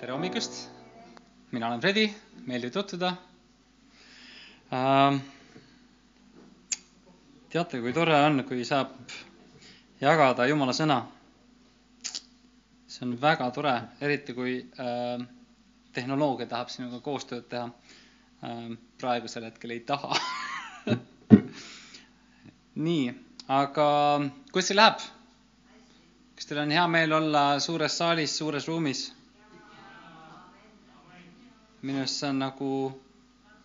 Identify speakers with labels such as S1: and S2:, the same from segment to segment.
S1: tere hommikust, mina olen Fredi, meeldib tutvuda ähm,. teate, kui tore on, kui saab jagada Jumala sõna. see on väga tore, eriti kui äh, tehnoloogia tahab sinuga koostööd teha äh,. praegusel hetkel ei taha nii, aga kuidas teil läheb? kas teil on hea meel olla suures saalis, suures ruumis? Minu arust see on nagu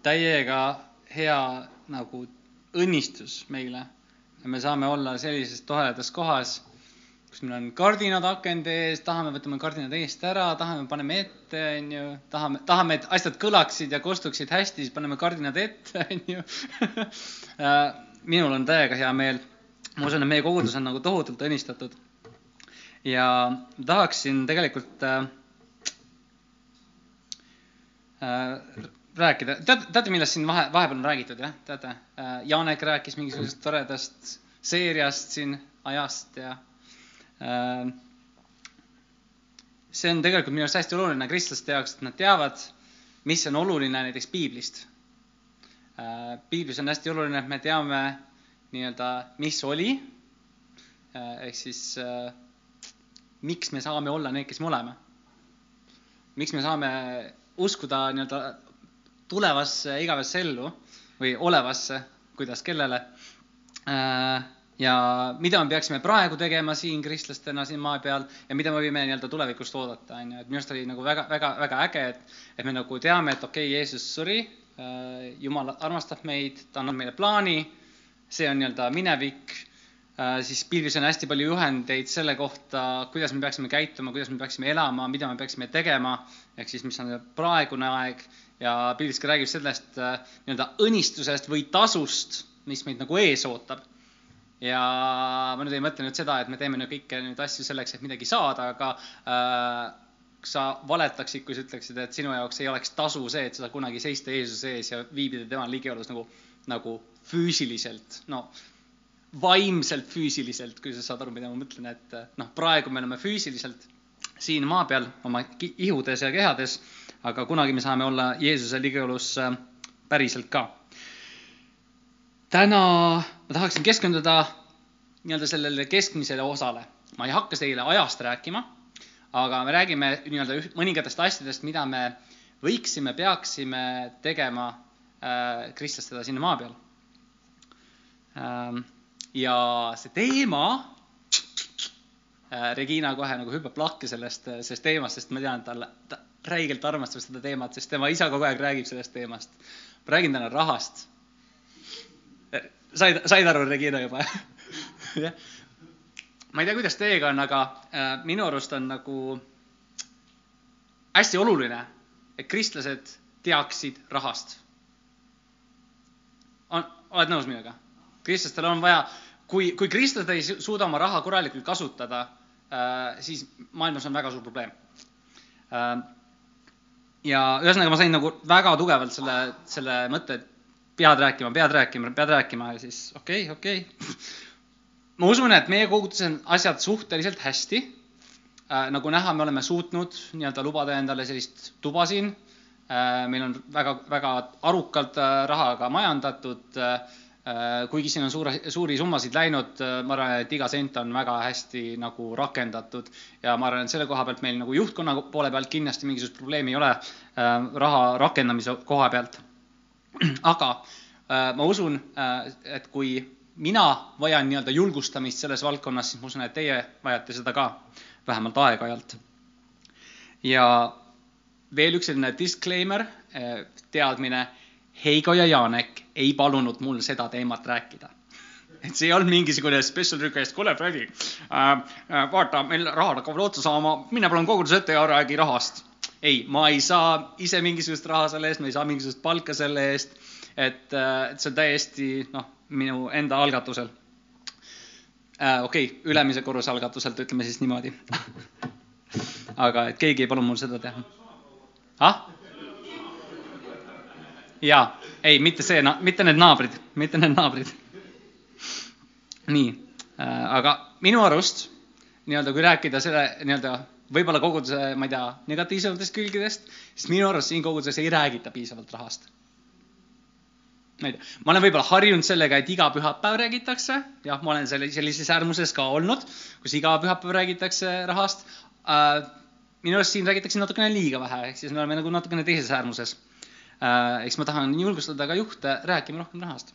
S1: täiega hea nagu õnnistus meile. ja me saame olla sellises toredas kohas, kus meil on kardinad akende ees, tahame, võtame kardinad eest ära, tahame, paneme ette, onju, tahame, tahame, et asjad kõlaksid ja kostuksid hästi, siis paneme kardinad ette, onju. minul on täiega hea meel. ma usun, et meie kogudus on nagu tohutult õnnistatud. ja tahaksin tegelikult äh, äh, rääkida, teate, teate, millest siin vahe, vahepeal on räägitud, jah, teate äh,? Janek rääkis mingisugusest toredast seeriast siin ajast ja äh, see on tegelikult minu arust hästi oluline kristlaste jaoks, et nad teavad, mis on oluline näiteks piiblist äh,. piiblis on hästi oluline, et me teame nii-öelda, mis oli äh,, ehk siis äh, miks me saame olla need, kes me oleme. miks me saame uskuda nii-öelda tulevasse igavesse ellu või olevasse, kuidas kellele. ja mida me peaksime praegu tegema siin kristlastena siin maa peal ja mida me võime nii-öelda tulevikust oodata, on ju, et minu arust oli nagu väga, väga, väga äge, et, et me nagu teame, et okei okay,, Jeesus suri, Jumal armastab meid, ta annab meile plaani, see on nii-öelda minevik siis piiblis on hästi palju juhendeid selle kohta, kuidas me peaksime käituma, kuidas me peaksime elama, mida me peaksime tegema, ehk siis mis on praegune aeg. Ja piiblis ka räägib sellest äh, nii-öelda õnnistusest või tasust, mis meid nagu ees ootab. ja ma nüüd ei mõtle nüüd seda, et me teeme nüüd kõiki neid asju selleks, et midagi saada, aga äh, sa valetaksid, kui sa ütleksid, et sinu jaoks ei oleks tasu see, et sa kunagi seista Jeesuse ees ja viibida tema ligiolus nagu, nagu füüsiliselt, no vaimselt füüsiliselt, kui sa saad aru, mida ma mõtlen, et noh, praegu me oleme füüsiliselt siin maa peal oma ihudes ja kehades, aga kunagi me saame olla Jeesuse ligiolus äh, päriselt ka. täna ma tahaksin keskenduda nii-öelda sellele keskmisele osale. ma ei hakka teile ajast rääkima, aga me räägime nii-öelda mõningatest asjadest, mida me võiksime, peaksime tegema äh, kristlastena siin maa peal ähm, ja see teema äh,, Regina kohe nagu hüppab lahti sellest, sellest teemast, sest ma tean, et talle, ta räigelt armastab seda teemat, sest tema isa kogu aeg räägib sellest teemast. ma räägin täna rahast. said, said aru, Regina juba jah. ma ei tea, kuidas teiega on, aga äh, minu arust on nagu hästi oluline, et kristlased teaksid rahast. on, oled nõus minuga? kristlastel on vaja kui, kui kristlased ei suuda oma raha korralikult kasutada äh,, siis maailmas on väga suur probleem äh,. ja ühesõnaga ma sain nagu väga tugevalt selle, selle mõtte, et pead rääkima, pead rääkima, pead rääkima ja siis okei okay,, okei okay. ma usun, et meie koguduses on asjad suhteliselt hästi äh,. nagu näha, me oleme suutnud nii-öelda lubada endale sellist tuba siin meil on väga, väga arukalt äh, rahaga majandatud kuigi siin on suure, suuri summasid läinud, äh, ma arvan, et iga sent on väga hästi nagu rakendatud ja ma arvan, et selle koha pealt meil nagu juhtkonna poole pealt kindlasti mingisugust probleemi ei ole äh, raha rakendamise koha pealt. aga ma usun, et kui mina vajan nii-öelda julgustamist selles valdkonnas, siis ma usun, et teie vajate seda ka, vähemalt aeg-ajalt. ja veel üks selline disclaimer, teadmine Heigo ja Janek ei palunud mul seda teemat rääkida. et see ei olnud mingisugune special request, kuule Fredi äh,, äh, vaata, meil rahad hakkavad otsa saama, mine palun koguduse ette ja räägi rahast. ei, ma ei saa ise mingisugust raha selle eest, ma ei saa mingisugust palka selle eest, et, äh, et see on täiesti noh, minu enda algatusel äh,. okei okay,, ülemise korruse algatuselt, ütleme siis niimoodi aga et keegi ei palunud mul seda teha. ah? jaa, ei, mitte see, mitte need naabrid, mitte need naabrid. nii äh,, aga minu arust nii-öelda, kui rääkida selle nii-öelda võib-olla koguduse, ma ei tea, negatiivsematest külgedest, siis minu arust siin koguduses ei räägita piisavalt rahast. ma ei tea, ma olen võib-olla harjunud sellega, et iga pühapäev räägitakse, jah, ma olen selle, sellises äärmuses ka olnud, kus iga pühapäev räägitakse rahast äh,. minu arust siin räägitakse natukene liiga vähe, ehk siis me oleme nagu natukene teises äärmuses. Eks ma tahan julgustada ka juhte rääkima rohkem rahast.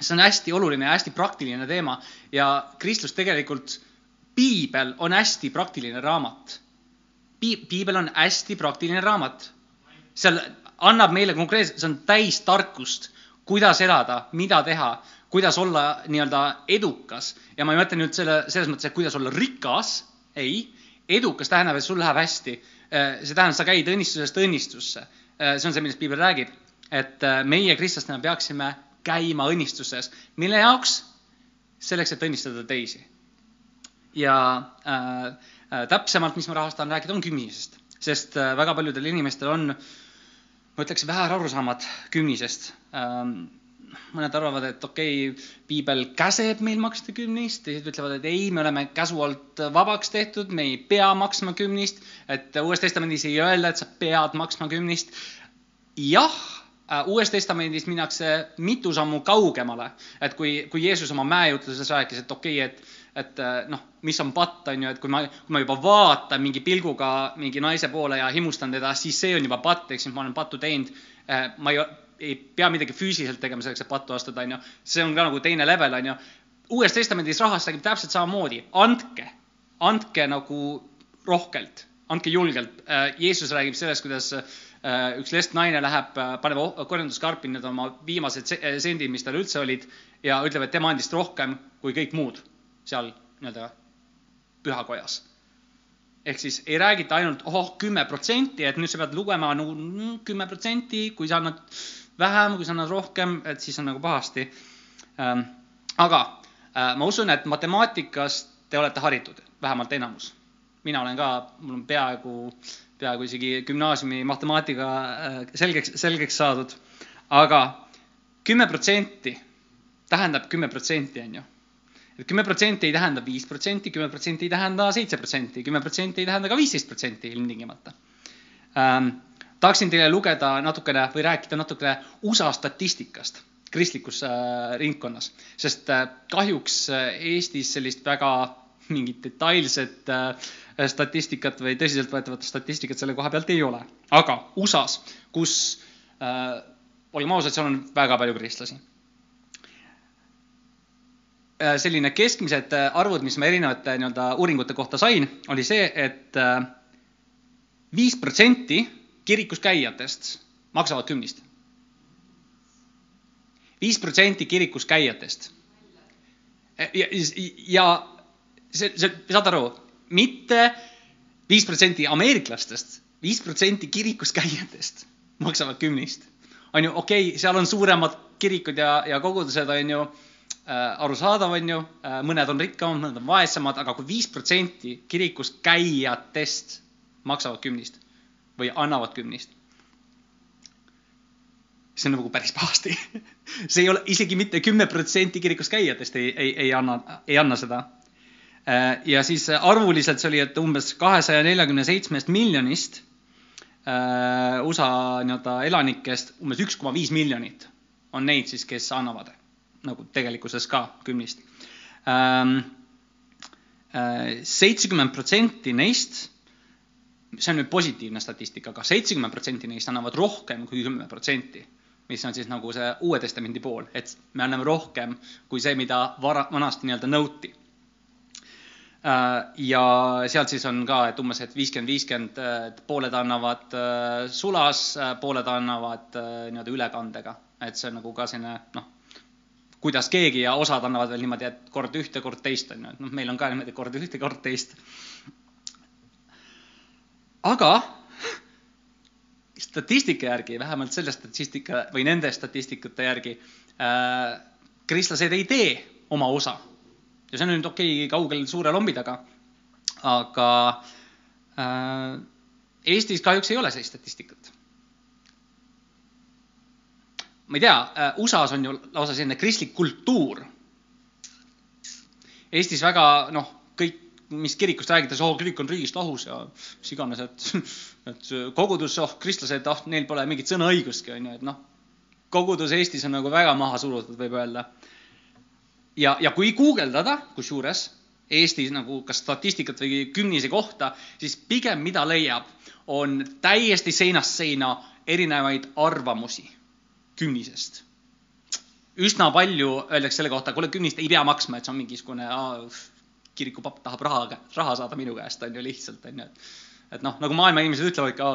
S1: see on hästi oluline ja hästi praktiline teema ja kristlus tegelikult piibel on hästi praktiline raamat. piibel on hästi praktiline raamat. seal annab meile konkreetselt, see on täis tarkust, kuidas elada, mida teha, kuidas olla nii-öelda edukas ja ma ei mõtle nüüd selle, selles mõttes, et kuidas olla rikas, ei, edukas tähendab, et sul läheb hästi. see tähendab, sa käid õnnistusest õnnistusse. See on see, millest piibel räägib, et meie kristlastena peaksime käima õnnistuses, mille jaoks? selleks, et õnnistada teisi ja äh, äh, täpsemalt, mis ma rahast tahan rääkida, on kümnisest, sest äh, väga paljudel inimestel on, ma ütleks, väärarusaamad kümnisest ähm,. Mõned arvavad, et okei okay,, piibel käseb meil maksta kümnist, teised ütlevad, et ei, me oleme käsu alt vabaks tehtud, me ei pea maksma kümnist, et Uues Testamendis ei öelda, et sa pead maksma kümnist. jah Uues Testamendis minnakse mitu sammu kaugemale, et kui, kui Jeesus oma mäejutluses rääkis, et okei okay,, et et noh, mis on patt, on ju, et kui ma, kui ma juba vaatan mingi pilguga mingi naise poole ja himustan teda, siis see on juba patt, eks ju, ma olen pattu teinud. Ma ei, ei pea midagi füüsiliselt tegema selleks, et pattu astuda, on ju. see on ka nagu teine level, on ju. uues Testamendis rahvas räägib täpselt samamoodi, andke, andke nagu rohkelt, andke julgelt. Äh, Jeesus räägib sellest, kuidas üks lestnaine läheb, paneb korjanduskarpi need oma viimased sendid, mis tal üldse olid ja ütleb, et tema andis rohkem kui kõik muud seal nii-öelda pühakojas. ehk siis ei räägita ainult, oh, kümme protsenti, et nüüd sa pead lugema nagu kümme protsenti, kui sa annad vähem, kui sa annad rohkem, et siis on nagu pahasti ähm,. aga äh, ma usun, et matemaatikas te olete haritud, vähemalt enamus. mina olen ka, mul on peaaegu, peaaegu isegi gümnaasiumi matemaatika äh, selgeks, selgeks saadud, aga kümme protsenti tähendab kümme protsenti, on ju et kümme protsenti ei tähenda viis protsenti, kümme protsenti ei tähenda seitse protsenti, kümme protsenti ei tähenda ka viisteist protsenti ilmtingimata ähm,. Tahaksin teile lugeda natukene või rääkida natukene USA statistikast kristlikus äh, ringkonnas, sest äh, kahjuks äh, Eestis sellist väga mingit detailset statistikat või tõsiseltvõetavat statistikat selle koha pealt ei ole. aga USA-s, kus olgem ausad, seal on väga palju kristlasi selline keskmised arvud, mis ma erinevate nii-öelda uuringute kohta sain, oli see et, et viis protsenti kirikus käijatest maksavad kümnist. viis protsenti kirikus käijatest. ja, ja see, see, saad aru, mitte viis protsenti ameeriklastest, viis protsenti kirikus käijatest maksavad kümnist. on ju, okei okay,, seal on suuremad kirikud ja, ja kogudused, on ju Äh, arusaadav, on ju, äh, mõned on rikkamad, mõned on vaesemad, aga kui viis protsenti kirikus käijatest maksavad kümnist või annavad kümnist, see on nagu päris pahasti see ei ole isegi mitte kümme protsenti kirikus käijatest ei, ei, ei anna, ei anna seda. Äh, ja siis arvuliselt see oli, et umbes kahesaja neljakümne seitsmest miljonist USA nii-öelda elanikest umbes üks koma viis miljonit on neid siis, kes annavad nagu tegelikkuses ka kümnist. Ähm, äh, seitsekümmend protsenti neist, see on nüüd positiivne statistika, aga seitsekümmend protsenti neist annavad rohkem kui kümme protsenti, mis on siis nagu see Uue Testamendi pool, et me anname rohkem kui see, mida vara, vanasti nii-öelda nõuti. Äh, ja sealt siis on ka, et umbes, et viiskümmend, viiskümmend, et pooled annavad äh, sulas, pooled annavad nii-öelda ülekandega, et see on nagu ka selline noh, kuidas keegi ja osad annavad veel niimoodi, et kord ühte, kord teist, on ju, et noh, meil on ka niimoodi kord ühte, kord teist. Aga statistika järgi, vähemalt selle statistika või nende statistikute järgi äh,, kristlased ei tee oma osa. ja see on nüüd okei okay, kaugel suure lombi taga, aga äh, Eestis kahjuks ei ole sellist statistikat ma ei tea, äh, USA-s on ju lausa selline kristlik kultuur. Eestis väga noh, mis kirikust räägitakse, oo, kirik on riigist lahus ja mis iganes, et, et kogudus, oh, kristlased, ah, neil pole mingit sõnaõigustki, on ju, et noh, kogudus Eestis on nagu väga maha surutud, võib öelda. ja, ja kui guugeldada, kusjuures Eestis nagu kas statistikat või kümnise kohta, siis pigem mida leiab, on täiesti seinast seina erinevaid arvamusi kümnisest. üsna palju öeldakse selle kohta, kuule, kümnist ei pea maksma, et see on mingisugune kirikupapp tahab raha, raha saada minu käest, on ju, lihtsalt, on ju, et et noh, nagu maailma inimesed ütlevad ka,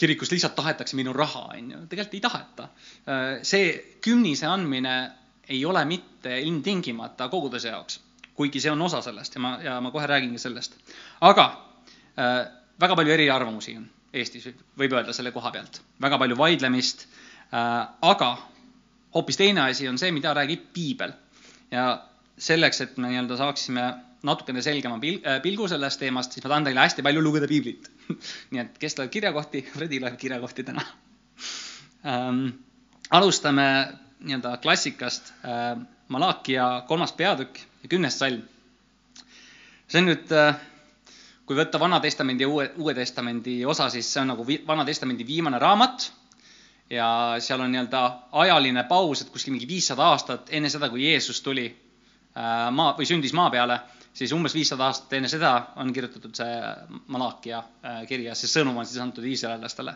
S1: kirikus lihtsalt tahetakse minu raha, on ju, tegelikult ei taheta. see kümnise andmine ei ole mitte ilmtingimata koguduse jaoks, kuigi see on osa sellest ja ma, ja ma kohe räägingi sellest. aga äh, väga palju eriarvamusi on Eestis, võib öelda selle koha pealt, väga palju vaidlemist äh,, aga hoopis teine asi on see, mida räägib piibel. ja selleks, et me nii-öelda saaksime natukene selgema pil-, äh, pilgu sellest teemast, siis ma tahan teile hästi palju lugeda piiblit nii et kes loeb kirjakohti, Fredi loeb kirjakohti täna ähm,. alustame nii-öelda klassikast äh,, Malakia kolmas peatükk ja kümnes salm. see on nüüd äh, kui võtta Vana Testamendi ja Uue, Uue Testamendi osa, siis see on nagu vi, Vana Testamendi viimane raamat ja seal on nii-öelda ajaline paus, et kuskil mingi viissada aastat enne seda, kui Jeesus tuli äh, maa või sündis maa peale siis umbes viissada aastat enne seda on kirjutatud see Malakia äh, kiri ja see sõnum on siis antud iisraellastele.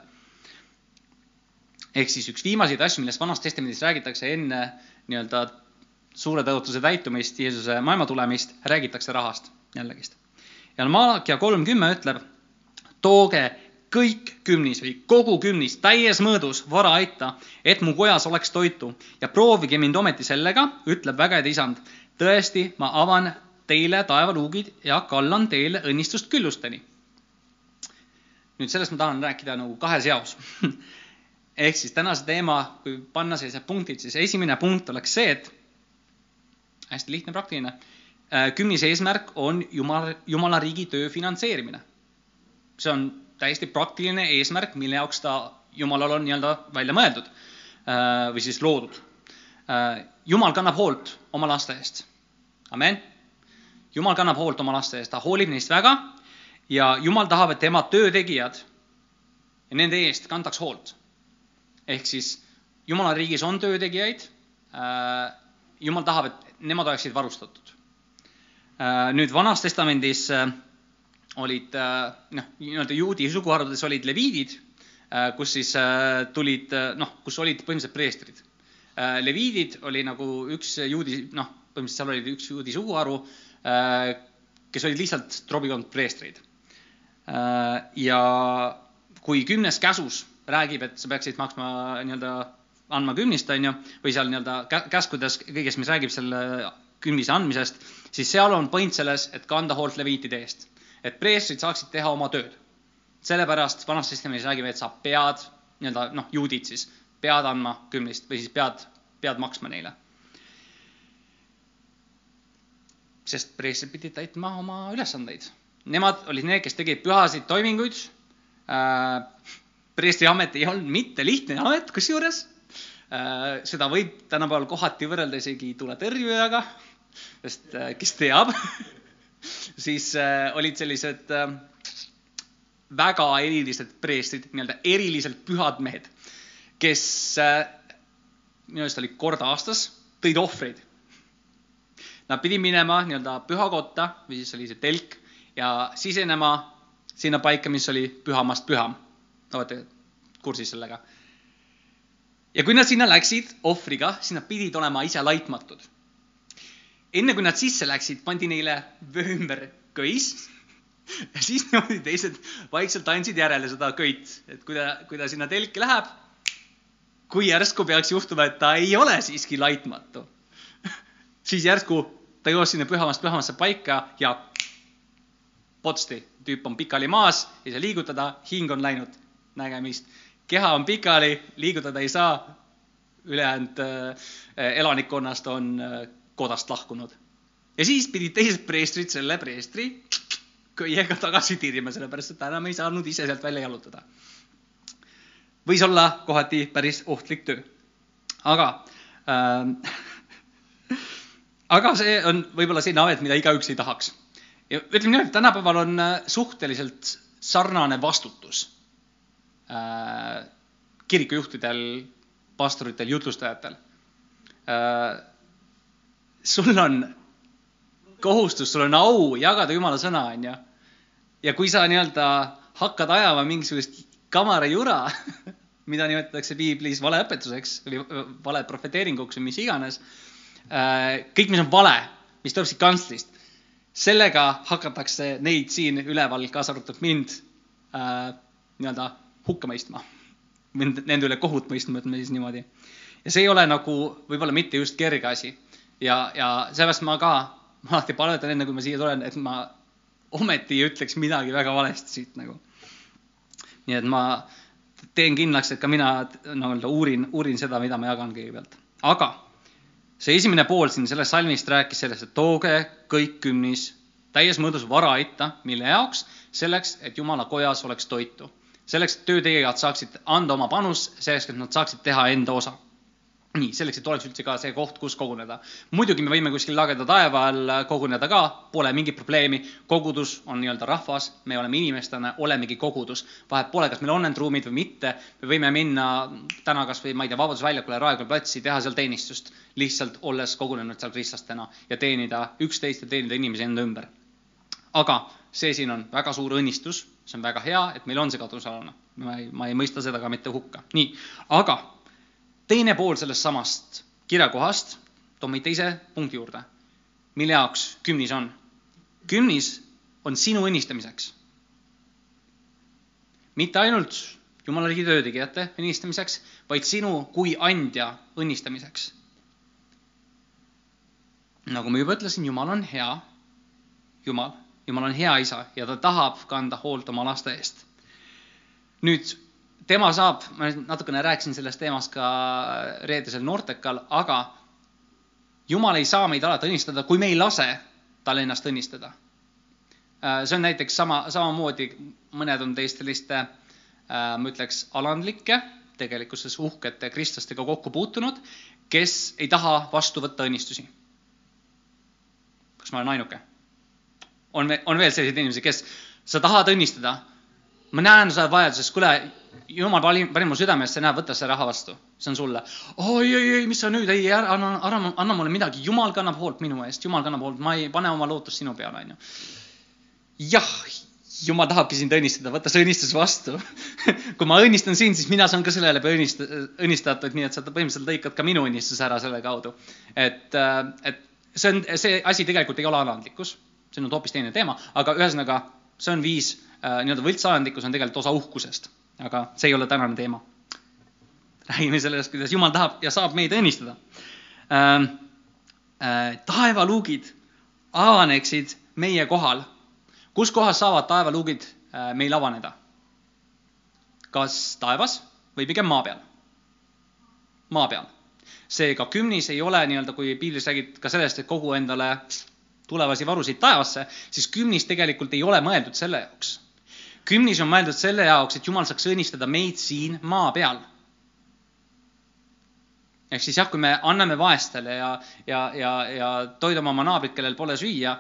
S1: ehk siis üks viimaseid asju, millest Vanas Testamendis räägitakse enne nii-öelda suure tõotuse täitumist, Jeesuse maailma tulemist, räägitakse rahast jällegist. ja Malakia kolm kümme ütleb, tooge kõik kümnis või kogu kümnis täies mõõdus vara aita, et mu kojas oleks toitu ja proovige mind ometi sellega, ütleb vägede isand. tõesti, ma avan teile taevaluugid ja kallan teile õnnistust küllusteni. nüüd sellest ma tahan rääkida nagu kahes jaos ehk siis tänase teema, kui panna sellised punktid, siis esimene punkt oleks see, et hästi lihtne, praktiline. Äh, kümnise eesmärk on Jumal, Jumala riigi töö finantseerimine. see on täiesti praktiline eesmärk, mille jaoks ta Jumalal on nii-öelda välja mõeldud äh, või siis loodud. Äh, Jumal kannab hoolt oma laste eest. amen jumal kannab hoolt oma laste eest, ta hoolib neist väga ja jumal tahab, et tema töötegijad ja nende eest kantaks hoolt. ehk siis jumala riigis on töötegijaid. Äh, jumal tahab, et nemad oleksid varustatud. Äh, nüüd Vanas Testamendis äh, olid noh, nii-öelda juudi suguharudes olid leviidid, kus siis tulid noh, kus olid põhimõtteliselt preestrid. leviidid oli nagu üks juudi, noh, põhimõtteliselt seal oli üks juudi suguharu kes olid lihtsalt trobikond preestrid. Äh, ja kui kümnes käsus räägib, et sa peaksid maksma nii-öelda, andma kümnist, on ju, või seal nii-öelda käskudes kõigest, mis räägib selle kümnise andmisest, siis seal on point selles, et kanda hoolt leviitide eest. et preestrid saaksid teha oma tööd. sellepärast vanas testamendis räägib, et sa pead, nii-öelda noh, juudid siis, pead andma kümnist või siis pead, pead maksma neile sest preestrid pidid täitma oma ülesandeid. Nemad olid need, kes tegid pühasid toiminguid äh,. preestri amet ei olnud mitte lihtne amet, kusjuures äh, seda võib tänapäeval kohati võrrelda isegi tuletõrjujaga, sest äh, kes teab siis olid sellised väga erilised preestrid, nii-öelda eriliselt pühad mehed, kes minu arust oli kord aastas, tõid ohvreid Nad pidid minema nii-öelda pühakotta või siis oli see telk ja sisenema sinna paika, mis oli pühamast püham. olete kursis sellega? ja kui nad sinna läksid ohvriga, siis nad pidid olema ise laitmatud. enne kui nad sisse läksid, pandi neile vöö ümber köis ja siis niimoodi teised vaikselt andsid järele seda köit, et kui ta, kui ta sinna telki läheb, kui järsku peaks juhtuma, et ta ei ole siiski laitmatu siis järsku ta jõuab sinna pühamast pühamasse paika ja potsti, tüüp on pikali maas, ei saa liigutada, hing on läinud, nägemist. keha on pikali, liigutada ei saa, ülejäänud äh, elanikkonnast on äh, kodast lahkunud. ja siis pidid teised preestrid selle preestri köiega tagasi tirima, sellepärast et ta enam ei saanud ise sealt välja jalutada. võis olla kohati päris ohtlik töö. aga äh, aga see on võib-olla selline amet, mida igaüks ei tahaks. ja ütleme niimoodi, tänapäeval on äh, suhteliselt sarnane vastutus äh, kirikujuhtidel, pastoritel, jutlustajatel äh,. sul on kohustus, sul on au jagada jumala sõna, onju. ja kui sa nii-öelda hakkad ajama mingisugust kamara jura mida nimetatakse piiblis valeõpetuseks või vale profeteeringuks või mis iganes. Äh, kõik, mis on vale, mis tuleb siit kantslist, sellega hakatakse neid siin üleval, kaasa arvatud mind äh,, nii-öelda hukka mõistma. Nende üle kohut mõistma, ütleme siis niimoodi. ja see ei ole nagu võib-olla mitte just kerge asi. ja, ja sellepärast ma ka ma alati palvetan enne, kui ma siia tulen, et ma ometi ei ütleks midagi väga valesti siit nagu. nii et ma teen kindlaks, et ka mina nii-öelda no, uurin, uurin seda, mida ma jagan kõigepealt. aga see esimene pool siin sellest salmist rääkis sellest, et tooge kõik kümnis täies mõõdus vara itta, mille jaoks? selleks, et jumala kojas oleks toitu. selleks, et töötegijad saaksid anda oma panus, selleks, et nad saaksid teha enda osa nii, selleks, et oleks üldse ka see koht, kus koguneda. muidugi me võime kuskil lageda taeva all koguneda ka, pole mingit probleemi. kogudus on nii-öelda rahvas, me oleme inimestena, olemegi kogudus. vahet pole, kas meil on need ruumid või mitte. me võime minna täna kasvõi, ma ei tea, Vabaduse väljakule, Raekoja platsi, teha seal teenistust, lihtsalt olles kogunenud seal kristlastena ja teenida üksteist ja teenida inimesi enda ümber. aga see siin on väga suur õnnistus, see on väga hea, et meil on see kadusalune. ma ei, ma ei mõista seda ka mitte hukka. nii, aga teine pool sellest samast kirjakohast toob meid teise punkti juurde, mille jaoks kümnis on. kümnis on sinu õnnistamiseks. mitte ainult jumala riigi töötegijate õnnistamiseks, vaid sinu kui andja õnnistamiseks. nagu ma juba ütlesin, Jumal on hea Jumal, Jumal on hea isa ja ta tahab kanda hoolt oma laste eest. nüüd tema saab, ma natukene rääkisin sellest teemast ka reedesel Nortekal, aga Jumal ei saa meid alati õnnistada, kui me ei lase tal ennast õnnistada. Äh, see on näiteks sama, samamoodi, mõned on teist selliste, äh, ma ütleks, alandlike, tegelikkuses uhkete kristlastega kokku puutunud, kes ei taha vastu võtta õnnistusi. kas ma olen ainuke? on, on veel selliseid inimesi, kes, sa tahad õnnistada, ma näen, sa oled vajaduses, kuule, jumal pani, pani mu südamesse, näe, võta see raha vastu, see on sulle. oi, ei, ei, mis sa nüüd, ei, ära, anna, anna, anna mulle midagi, jumal kannab hoolt minu eest, jumal kannab hoolt, ma ei pane oma lootust sinu peale, onju. jah, jumal tahabki sind õnnistada, võta see õnnistus vastu. Kui ma õnnistan sind, siis mina saan ka selle läbi õnnist-, õnnistatud, nii et sa põhimõtteliselt lõikad ka minu õnnistuse ära selle kaudu. et, äh, et see on, see asi tegelikult ei ole alandlikkus, see on hoopis teine teema, aga ühesõnaga, see on viis nii-öelda võltsalandlikkus on tegelikult osa uhkusest aga see ei ole tänane teema. räägime sellest, kuidas Jumal tahab ja saab meid õnnistada äh,. Äh, taevaluugid avaneksid meie kohal. kus kohas saavad taevaluugid äh, meil avaneda? kas taevas või pigem maa peal? maa peal. seega kümnis ei ole nii-öelda, kui piiblis räägid ka sellest, et kogu endale tulevasi varusid taevasse, siis kümnis tegelikult ei ole mõeldud selle jaoks kümnis on mõeldud selle jaoks, et Jumal saaks õnnistada meid siin maa peal. ehk siis jah, kui me anname vaestele ja, ja, ja, ja toidame oma naabrit, kellel pole süüa,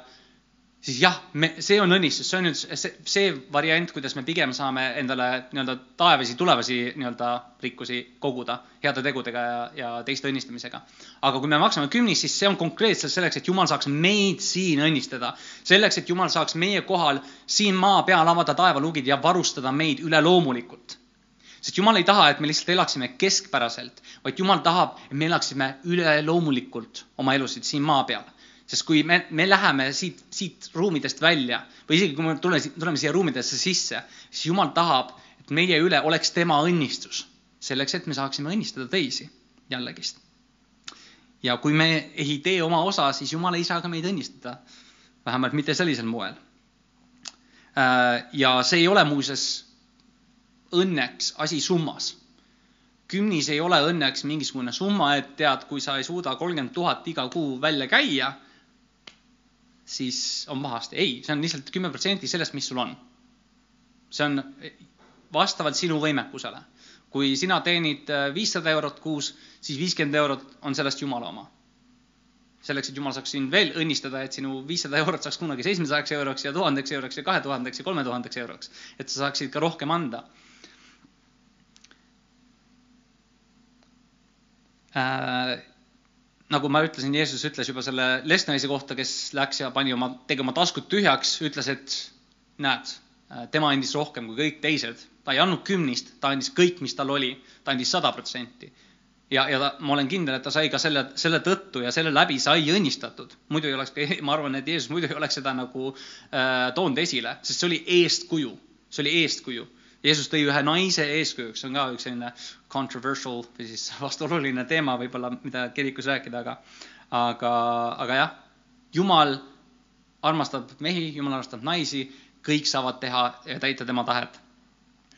S1: siis jah, me, see on õnnistus, see on nüüd see, see variant, kuidas me pigem saame endale nii-öelda taevasi tulevasi nii-öelda rikkusi koguda heade tegudega ja, ja teiste õnnistamisega. aga kui me maksame kümnist, siis see on konkreetselt selleks, et Jumal saaks meid siin õnnistada. selleks, et Jumal saaks meie kohal siin maa peal avada taevaluugid ja varustada meid üleloomulikult sest Jumal ei taha, et me lihtsalt elaksime keskpäraselt, vaid Jumal tahab, et me elaksime üleloomulikult oma elusid siin maa peal sest kui me, me läheme siit, siit ruumidest välja või isegi kui me tuleme, tuleme siia ruumidesse sisse, siis Jumal tahab, et meie üle oleks tema õnnistus, selleks et me saaksime õnnistada teisi jällegist. ja kui me ei tee oma osa, siis Jumal ei saa ka meid õnnistada. vähemalt mitte sellisel moel. Äh, ja see ei ole muuseas õnneks asi summas kümnis ei ole õnneks mingisugune summa, et tead, kui sa ei suuda kolmkümmend tuhat iga kuu välja käia, siis on pahasti. ei, see on lihtsalt kümme protsenti sellest, mis sul on. see on vastavalt sinu võimekusele. kui sina teenid äh, viissada eurot kuus, siis viiskümmend eurot on sellest jumala oma. selleks, et Jumal saaks sind veel õnnistada, et sinu viissada eurot saaks kunagi seitsmesajaks euroks ja tuhandeks euroks ja kahe tuhandeks ja kolme tuhandeks euroks. et sa saaksid ka rohkem anda äh,. Nagu ma ütlesin, Jeesus ütles juba selle lesnaisi kohta, kes läks ja pani oma, tegi oma taskud tühjaks, ütles, et näed, tema andis rohkem kui kõik teised. ta ei andnud kümnist, ta andis kõik, mis tal oli, ta andis sada protsenti ja, ja ta, ma olen kindel, et ta sai ka selle, selle tõttu ja selle läbi sai õnnistatud. muidu ei oleks, ma arvan, et Jeesus muidu ei oleks seda nagu äh, toonud esile, sest see oli eestkuju, see oli eestkuju. Jeesus tõi ühe naise eeskujuks, see on ka üks selline controversial või siis vastuoluline teema võib-olla, mida kirikus rääkida, aga, aga, aga jah, Jumal armastab mehi, Jumal armastab naisi, kõik saavad teha ja täita tema tahet.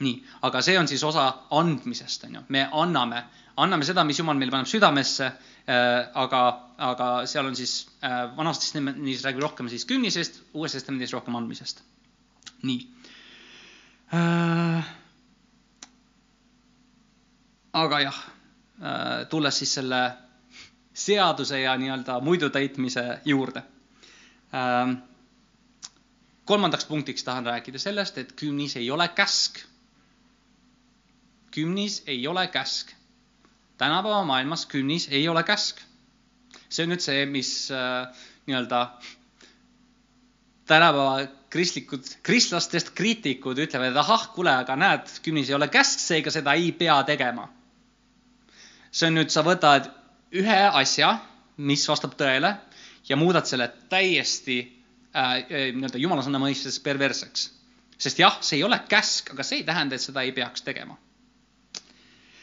S1: nii, aga see on siis osa andmisest, on ju, me anname anname seda, mis Jumal meile paneb südamesse, äh, aga, aga seal on siis äh, vanas testamendis räägib rohkem siis kümnisest, uues testamendis rohkem andmisest. nii. Äh, aga jah, tulles siis selle seaduse ja nii-öelda muidu täitmise juurde. kolmandaks punktiks tahan rääkida sellest, et kümnis ei ole käsk. kümnis ei ole käsk tänapäeva maailmas künnis ei ole käsk. see on nüüd see, mis äh, nii-öelda tänapäeva kristlikud, kristlastest kriitikud ütlevad, et ahah, kuule, aga näed, künnis ei ole käsk, seega seda ei pea tegema. see on nüüd, sa võtad ühe asja, mis vastab tõele ja muudad selle täiesti äh, nii-öelda jumala sõna mõistes perversseks. sest jah, see ei ole käsk, aga see ei tähenda, et seda ei peaks tegema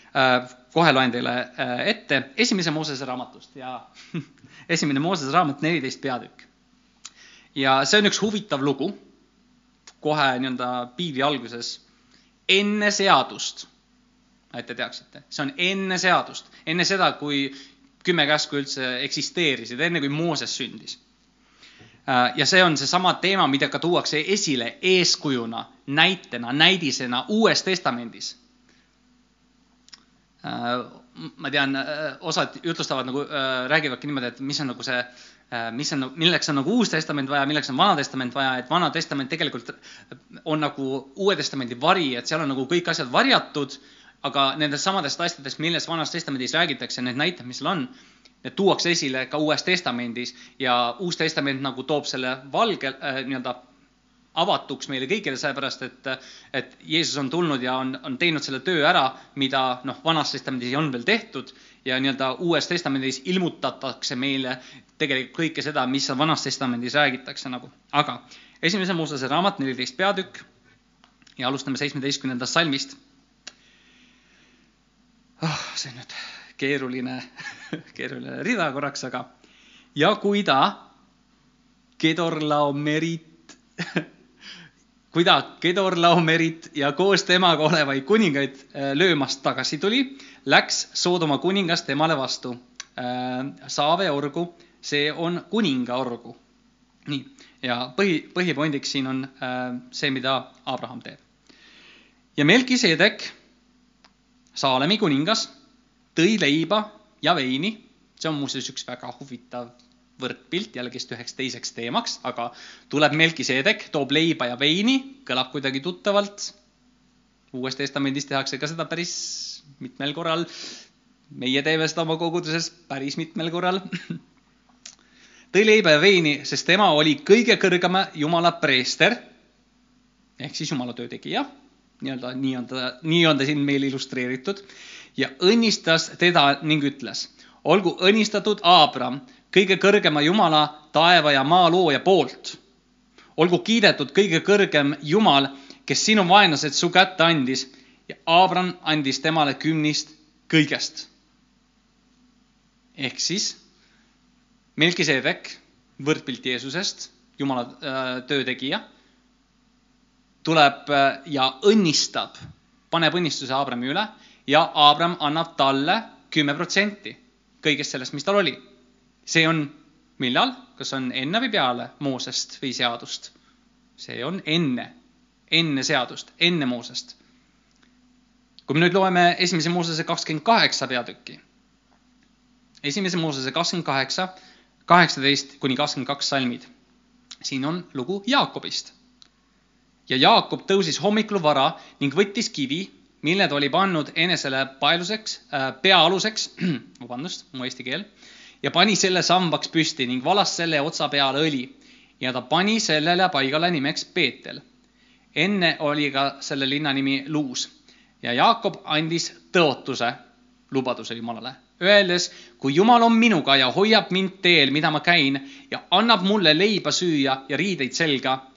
S1: Äh, kohe loen teile äh, ette esimese Moosese raamatust ja esimene Moosese raamat, neliteist peatükk. Ja see on üks huvitav lugu, kohe nii-öelda piibli alguses, enne seadust, et te teaksite, see on enne seadust, enne seda, kui kümme käsku üldse eksisteerisid, enne kui Mooses sündis. Äh, ja see on seesama teema, mida ka tuuakse esile eeskujuna, näitena, näidisena Uues Testamendis. Äh, ma tean, äh, osad jutlustavad nagu, räägivadki niimoodi, et mis on nagu see, mis on, milleks on nagu Uus Testament vaja, milleks on Vana Testament vaja, et Vana Testament tegelikult on nagu Uue Testamendi vari, et seal on nagu kõik asjad varjatud, aga nendest samadest asjadest, millest Vanas Testamendis räägitakse, need näited, mis seal on, need tuuakse esile ka Uues Testamendis ja Uus Testament nagu toob selle valge äh, nii-öelda avatuks meile kõigile, sellepärast et, et Jeesus on tulnud ja on, on teinud selle töö ära, mida noh, Vanas Testamendis on veel tehtud ja nii-öelda Uues Testamendis ilmutatakse meile tegelikult kõike seda, mis Vanas Testamendis räägitakse nagu. aga esimese Moosese raamat, neliteist peatükk ja alustame seitsmeteistkümnendast salmist oh,. see on nüüd keeruline keeruline rida korraks, aga ja kui ta Kedorlaomerit kui ta Kedorlaomerit ja koos temaga olevaid kuningaid äh, löömast tagasi tuli, läks Soodoma kuningas temale vastu. Äh, Saave orgu, see on kuninga orgu. nii, ja põhi, põhipoindiks siin on äh, see, mida Abraham teeb. ja Melkiseedek, Saalemi kuningas, tõi leiba ja veini, see on muuseas üks väga huvitav võrdpilt jällegist üheks teiseks teemaks, aga tuleb Melkiseedek, toob leiba ja veini, kõlab kuidagi tuttavalt. uues Testamendis tehakse ka seda päris mitmel korral. meie teeme seda oma koguduses päris mitmel korral. tõi leiba ja veini, sest tema oli kõige kõrgema Jumala preester ehk siis Jumala töö tegija, nii-öelda nii on ta, nii on ta siin meil illustreeritud ja õnnistas teda ning ütles, olgu õnnistatud Abram kõige kõrgema Jumala, taeva ja maa looja poolt. olgu kiidetud kõige kõrgem Jumal, kes sinu vaenlased su kätte andis ja Abram andis temale kümnist kõigest. ehk siis Melkiseedek, võrdpilt Jeesusest, Jumala äh, töötegija, tuleb äh, ja õnnistab, paneb õnnistuse Abrami üle ja Abram annab talle kümme protsenti kõigest sellest, mis tal oli see on millal, kas on enne või peale Moosest või seadust? see on enne, enne seadust, enne Moosest. kui me nüüd loeme esimese Moosese kakskümmend kaheksa peatükki, esimese Moosese kakskümmend kaheksa, kaheksateist kuni kakskümmend kaks salmid. siin on lugu Jaakobist. ja Jaakob tõusis hommikul vara ning võttis kivi, mille ta oli pannud enesele paeluseks äh,, pea aluseks, vabandust, mu eesti keel, ja pani selle sambaks püsti ning valas selle otsa peale õli. Ja ta pani sellele paigale nimeks Peetel. enne oli ka selle linna nimi Luus. Ja Jaakob andis tõotuse, lubaduse Jumalale, öeldes, kui Jumal on minuga ja hoiab mind teel, mida ma käin ja annab mulle leiba süüa ja riideid selga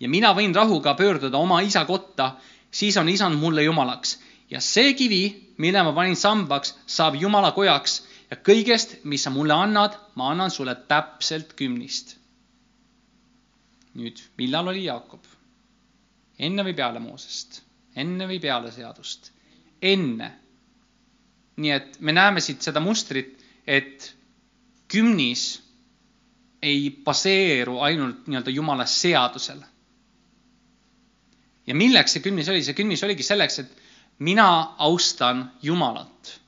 S1: ja mina võin rahuga pöörduda oma isa kotta, siis on isand mulle Jumalaks. Ja see kivi, mille ma panin sambaks, saab Jumala kojaks ja kõigest, mis sa mulle annad, ma annan sulle täpselt kümnist nüüd, millal oli Jaakob? enne või peale Moosest? enne või peale seadust? enne. nii et me näeme siit seda mustrit, et kümnis ei baseeru ainult nii-öelda Jumala seadusel. ja milleks see kümnis oli? see kümnis oligi selleks, et mina austan Jumalat.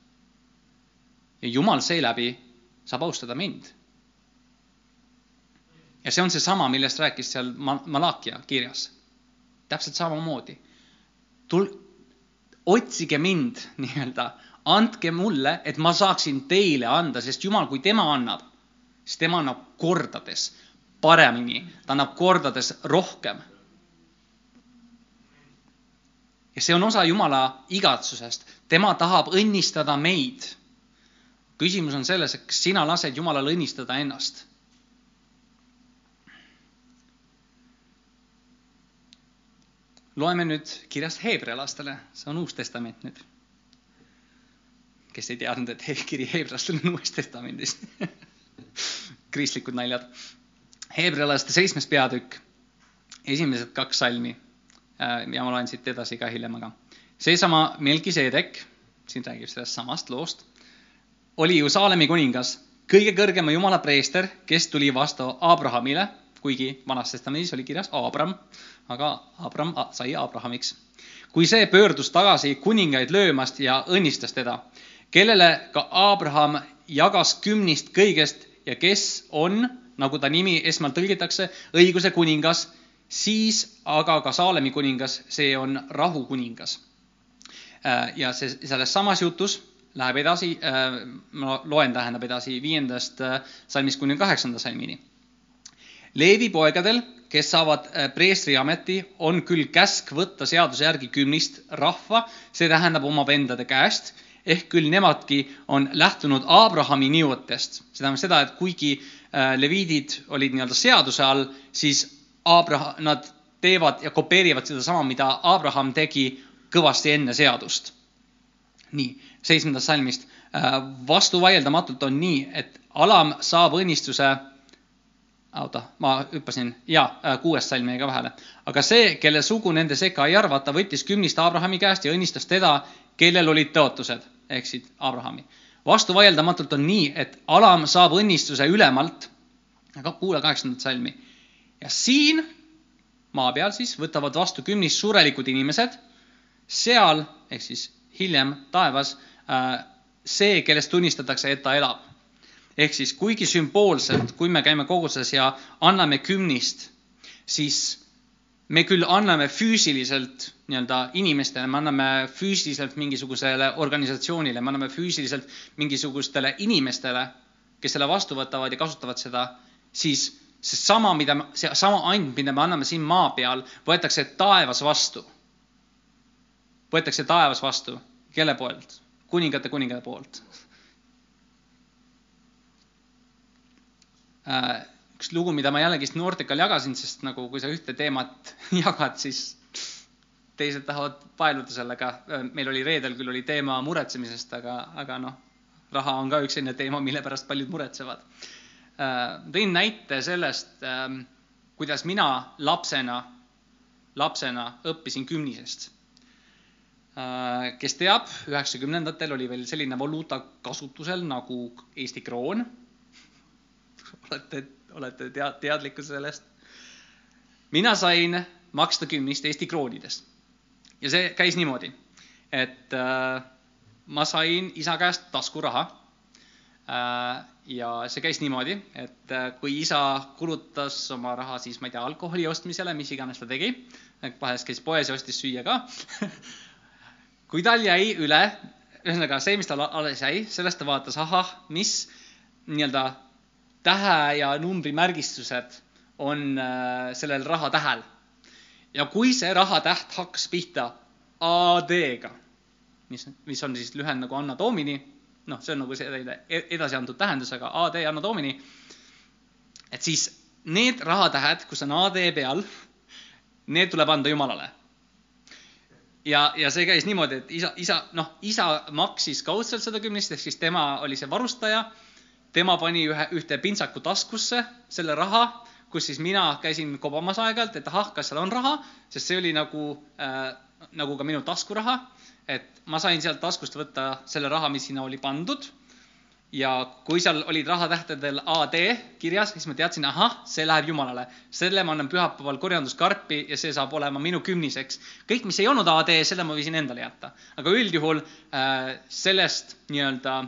S1: Ja Jumal seeläbi saab austada mind ja see on seesama, millest rääkis seal Malakia kirjas. täpselt samamoodi. tul-, otsige mind nii-öelda, andke mulle, et ma saaksin teile anda, sest Jumal, kui tema annab, siis tema annab kordades paremini, ta annab kordades rohkem. ja see on osa Jumala igatsusest, tema tahab õnnistada meid. Küsimus on selles, et kas sina lased Jumalal õnnistada ennast? Loeme nüüd kirjast heebrealastele, see on Uus Testament nüüd. kes ei teadnud, et kiri heebrealastele on Uues Testamendis. Kristlikud naljad. heebrealaste seitsmes peatükk, esimesed kaks salmi. Äh, ja ma loen siit edasi ka hiljem, aga seesama Melkiseedek, siin räägib sellest samast loost, oli ju Saalemi kuningas, kõige kõrgema jumala preester, kes tuli vastu Abrahamile, kuigi Vanas Testamendis oli kirjas Abram aga Abram sai Abrahamiks. kui see pöördus tagasi kuningaid löömast ja õnnistas teda, kellele ka Abraham jagas kümnist kõigest ja kes on, nagu ta nimi esmalt tõlgitakse, õiguse kuningas, siis aga ka Saalemi kuningas, see on rahu kuningas. Äh, ja see selles samas jutus läheb edasi, äh, ma loen, tähendab edasi viiendast äh, salmist kuni kaheksanda salmini. Leevi poegadel kes saavad äh, preestriameti, on küll käsk võtta seaduse järgi kümnist rahva, see tähendab oma vendade käest, ehk küll nemadki on lähtunud Abrahami nõuetest. see tähendab seda, et kuigi leviidid olid nii-öelda seaduse all, siis Abraham, nad teevad ja kopeerivad sedasama, mida Abraham tegi kõvasti enne seadust. nii, seitsmendast salmist. Äh, vastuvaieldamatult on nii, et alam saab õnnistuse oota, ma hüppasin, jaa, äh, kuues salm jäi ka vahele. aga see, kelle sugu nende sekka ei arvata, võttis kümnist Abrahami käest ja õnnistas teda, kellel olid tõotused, ehk siis Abrahami. vastuvaieldamatult on nii, et alam saab õnnistuse ülemalt, aga kuula kaheksandat salmi. ja siin maa peal siis võtavad vastu kümnist surelikud inimesed, seal ehk siis hiljem taevas see, kellest tunnistatakse, et ta elab ehk siis kuigi sümboolselt, kui me käime koguses ja anname kümnist, siis me küll anname füüsiliselt nii-öelda inimestele, me anname füüsiliselt mingisugusele organisatsioonile, me anname füüsiliselt mingisugustele inimestele, kes selle vastu võtavad ja kasutavad seda, siis seesama, mida, seesama and, mida me anname siin maa peal, võetakse taevas vastu. võetakse taevas vastu. kelle poolt? Kuningate kuninga poolt Äh, üks lugu, mida ma jällegist noortekal jagasin, sest nagu kui sa ühte teemat jagad, siis teised tahavad paeluda sellega. Äh, meil oli reedel küll oli teema muretsemisest, aga, aga noh, raha on ka üks selline teema, mille pärast paljud muretsevad. Äh, tõin näite sellest, ähm, kuidas mina lapsena, lapsena õppisin kümnisest. Kes teab, üheksakümnendatel oli veel selline valuuta kasutusel nagu Eesti kroon olete, olete tead, teadlikud sellest? mina sain maksta kümnist Eesti kroonidest. ja see käis niimoodi, et äh, ma sain isa käest taskuraha äh, ja see käis niimoodi, et äh, kui isa kulutas oma raha siis, ma ei tea, alkoholi ostmisele, mis iganes ta tegi, vahest käis poes ja ostis süüa ka kui tal jäi üle, ühesõnaga see, mis tal alles jäi, sellest ta vaatas, ahah, mis nii-öelda tähe ja numbrimärgistused on äh, sellel rahatähel. ja kui see rahatäht hakkas pihta AD-ga, mis, mis on siis lühend nagu Anna Domini, noh, see on nagu selline e-, edasi antud tähendusega AD Anna Domini, et siis need rahatähed, kus on AD peal, need tuleb anda Jumalale ja, ja see käis niimoodi, et isa, isa, noh, isa maksis kaudselt seda kümnist, ehk siis tema oli see varustaja. tema pani ühe, ühte pintsaku taskusse selle raha, kus siis mina käisin kobamas aeg-ajalt, et ahah, kas seal on raha, sest see oli nagu äh,, nagu ka minu taskuraha. et ma sain sealt taskust võtta selle raha, mis sinna oli pandud ja kui seal olid rahatähtedel AD kirjas, siis ma teadsin, ahah, see läheb Jumalale. selle ma annan pühapäeval korjanduskarpi ja see saab olema minu kümniseks. kõik, mis ei olnud AD, selle ma võisin endale jätta. aga üldjuhul äh, sellest nii-öelda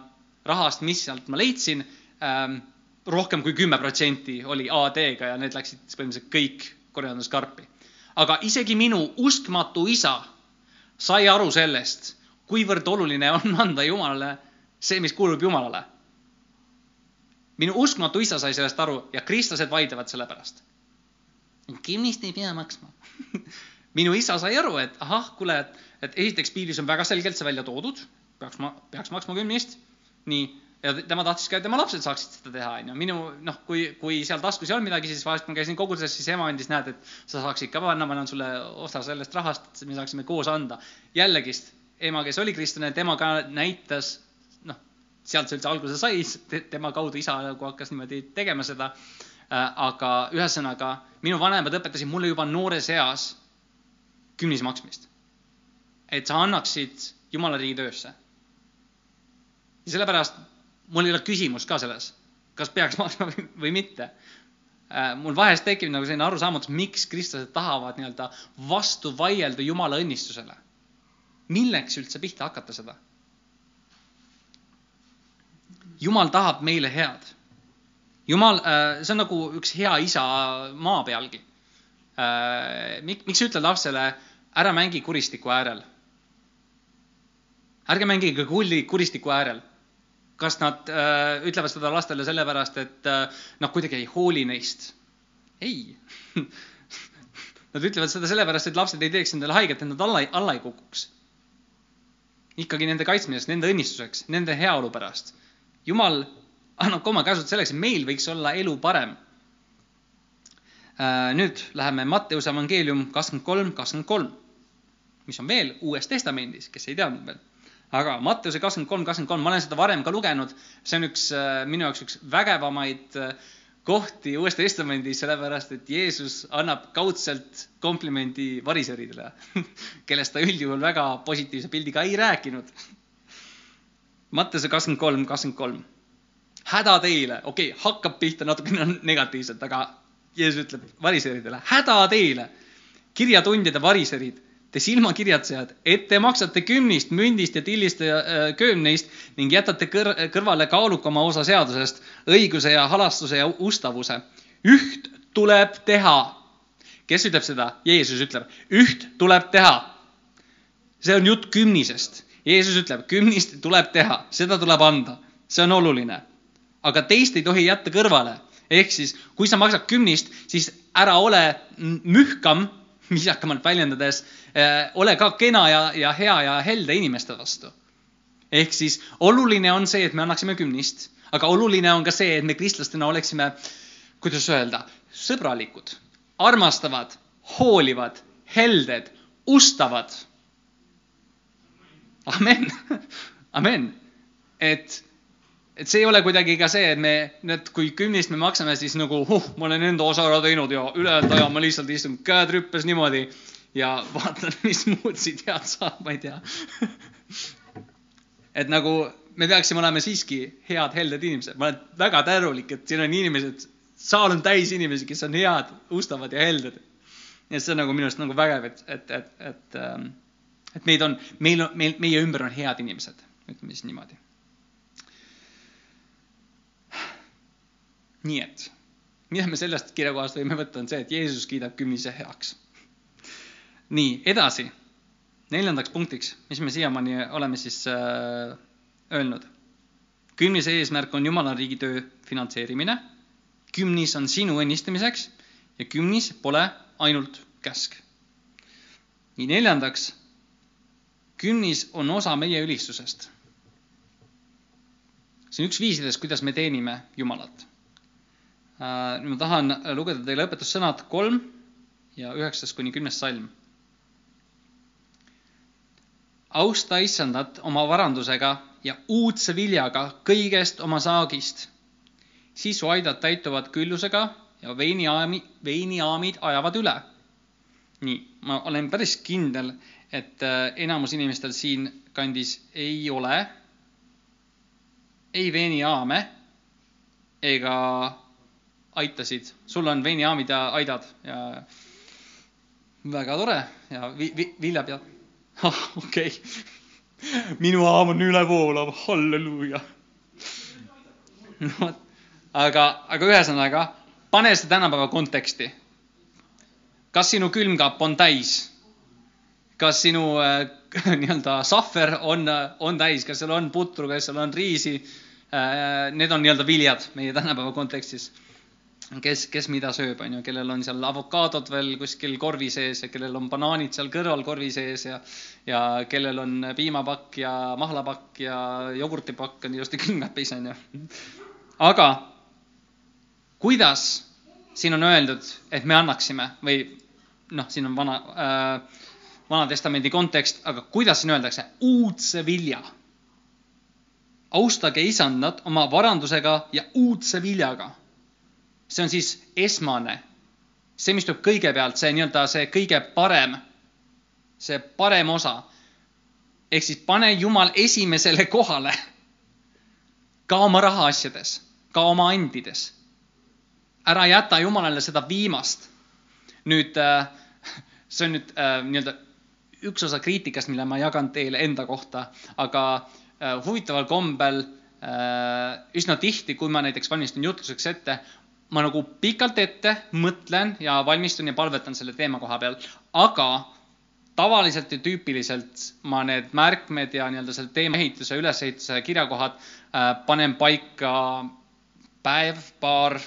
S1: rahast, mis sealt ma leidsin äh,, rohkem kui kümme protsenti oli AD-ga ja need läksid põhimõtteliselt kõik korjanduskarpi. aga isegi minu uskmatu isa sai aru sellest, kuivõrd oluline on anda Jumalale see, mis kuulub Jumalale minu uskmatu isa sai sellest aru ja kristlased vaidlevad selle pärast. kümnist ei pea maksma minu isa sai aru, et ahah, kuule, et, et esiteks piiblis on väga selgelt see välja toodud, peaks ma, peaks maksma kümnist. nii, ja tema tahtis ka, et tema lapsed saaksid seda teha, onju. minu, noh, kui, kui seal taskus ei olnud midagi, siis vahest ma käisin koguduses, siis ema andis, näed, et sa saaksid ka panna, ma annan sulle osa sellest rahast, et me saaksime koos anda. jällegist, ema, kes oli kristlane, tema ka näitas sealt see üldse alguse sai, tema kaudu isa nagu hakkas niimoodi tegema seda. Äh, aga ühesõnaga, minu vanemad õpetasid mulle juba noores eas kümnise maksmist. et sa annaksid Jumala riigi töösse. ja sellepärast mul ei ole küsimust ka selles, kas peaks maksma või, mitte. Äh, mul vahest tekib nagu selline arusaamatus, miks kristlased tahavad nii-öelda vastu vaielda Jumala õnnistusele. milleks üldse pihta hakata seda? Jumal tahab meile head. Jumal, äh, see on nagu üks hea isa maa pealgi. Äh, miks ütle lapsele, ära mängi kuristiku äärel? ärge mängige kulli kuristiku äärel. kas nad äh, ütlevad seda lastele sellepärast, et öö, nad kuidagi ei hooli neist? ei Nad ütlevad seda sellepärast, et lapsed ei teeks endale haiget, et nad alla, alla ei kukuks. ikkagi nende kaitsmiseks, nende õnnistuseks, nende heaolu pärast jumal annab ka oma käsud selleks, et meil võiks olla elu parem. Äh, nüüd läheme Matteuse evangeelium kakskümmend kolm, kakskümmend kolm, mis on veel Uues Testamendis, kes ei teadnud veel. aga Matteuse kakskümmend kolm, kakskümmend kolm, ma olen seda varem ka lugenud, see on üks äh, minu jaoks üks vägevamaid äh, kohti Uues Testamendis, sellepärast et Jeesus annab kaudselt komplimendi variseridele, kellest ta üldjuhul väga positiivse pildiga ei rääkinud Mattuse kakskümmend kolm, kakskümmend kolm. häda teile, okei okay,, hakkab pihta natukene negatiivselt, aga Jeesus ütleb variseridele, häda teile, kirjatundjad ja variserid, te silmakirjatsejad, et te maksate kümnist, mündist ja tillist ja äh, köömneist ning jätate kõr kõrvale kaalukama osa seadusest, õiguse ja halastuse ja ustavuse. üht tuleb teha. kes ütleb seda? Jeesus ütleb, üht tuleb teha. see on jutt kümnisest Jeesus ütleb, kümnist tuleb teha, seda tuleb anda, see on oluline. aga teist ei tohi jätta kõrvale. ehk siis, kui sa maksad kümnist, siis ära ole mühkam, viisakamalt väljendades äh,, ole ka kena ja, ja hea ja helde inimeste vastu. ehk siis oluline on see, et me annaksime kümnist, aga oluline on ka see, et me kristlastena oleksime, kuidas öelda, sõbralikud, armastavad, hoolivad, helded, ustavad amen, amen. et, et see ei ole kuidagi ka see, et me, et kui kümnist me maksame, siis nagu huh, ma olen enda osa ära teinud ja ülejäänud aja ma lihtsalt istun käed rüppes niimoodi ja vaatan, mis muud siit head saab, ma ei tea et nagu me peaksime olema siiski head, helded inimesed. ma olen väga tänulik, et siin on inimesed, saal on täis inimesi, kes on head, ustavad ja helded. ja see on nagu minu arust nagu vägev, et, et, et, et ähm, et meid on, meil on, meil, meie ümber on head inimesed, ütleme siis niimoodi. nii et, mida me sellest kirjakohast võime võtta, on see, et Jeesus kiidab kümnise heaks. nii, edasi. neljandaks punktiks, mis me siiamaani oleme siis äh, öelnud. kümnise eesmärk on Jumala riigi töö finantseerimine. kümnis on sinu õnnistamiseks ja kümnis pole ainult käsk. nii, neljandaks. Kümnis on osa meie ülistusest see on üks viisidest, kuidas me teenime Jumalat. Äh, ma tahan lugeda teile õpetussõnad kolm ja üheksast kuni kümnes salm. austa issandat oma varandusega ja uudse viljaga kõigest oma saagist. siis su aidad täituvad küllusega ja veiniaami, veiniaamid ajavad üle. nii, ma olen päris kindel, et äh, enamus inimestel siinkandis ei ole ei veinijaame ega aitasid. sul on veinijaamid ja aidad ja väga tore ja vi, vi, vilja peal. ah, okei okay. minu jaam on ülevoolav, halleluuja no,. aga, aga ühesõnaga, pane seda tänapäeva konteksti. kas sinu külmkapp on täis? Kas sinu äh, nii-öelda sahver on, on täis, kas seal on putru, kas seal on riisi Äh, need on nii-öelda viljad meie tänapäeva kontekstis. kes, kes mida sööb, on ju, kellel on seal avokaadod veel kuskil korvi sees ja kellel on banaanid seal kõrval korvi sees ja ja kellel on piimapakk ja mahlapakk ja jogurtipakk on ilusti külmkapis, on ju. aga kuidas siin on öeldud, et me annaksime või noh, siin on vana äh,, Vana-testamendi kontekst, aga kuidas siin öeldakse, uudse vilja austage isandat oma varandusega ja uudse viljaga. see on siis esmane, see, mis tuleb kõigepealt, see nii-öelda see kõige parem, see parem osa. ehk siis pane Jumal esimesele kohale ka oma rahaasjades, ka oma andides. ära jäta Jumalale seda viimast. nüüd äh, see on nüüd äh, nii-öelda üks osa kriitikast, mille ma jagan teile enda kohta, aga Äh, huvitaval kombel äh, üsna tihti, kui ma näiteks valmistun jutluseks ette, ma nagu pikalt ette mõtlen ja valmistun ja palvetan selle teema koha peal, aga tavaliselt ja tüüpiliselt ma need märkmed ja nii-öelda selle teema ehituse, ülesehituse kirjakohad äh, panen paika päev, paar,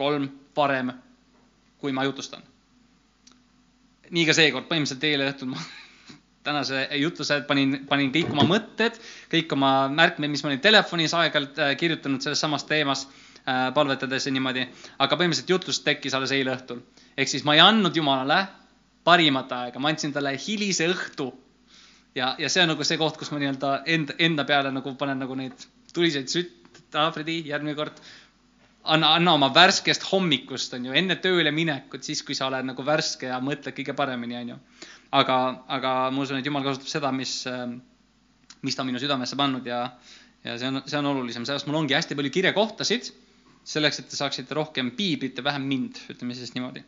S1: kolm varem, kui ma jutustan. nii ka seekord, põhimõtteliselt eile õhtul ma tänase jutluse panin, panin kõik oma mõtted, kõik oma märkmed, mis ma olin telefonis aeg-ajalt äh, kirjutanud selles samas teemas äh, palvetades ja niimoodi. aga põhimõtteliselt jutlus tekkis alles eile õhtul. ehk siis ma ei andnud Jumalale parimat aega, ma andsin talle hilise õhtu. ja, ja see on nagu see koht, kus ma nii-öelda enda, enda peale nagu panen nagu neid tuliseid sütt, Fredi, järgmine kord anna, anna oma värskest hommikust, on ju, enne tööle minekut, siis kui sa oled nagu värske ja mõtled kõige paremini, on ju aga, aga ma usun, et Jumal kasutab seda, mis, mis ta on minu südamesse pannud ja, ja see on, see on olulisem, sellepärast mul ongi hästi palju kirjakohtasid, selleks, et te saaksite rohkem piiblit ja vähem mind, ütleme siis niimoodi.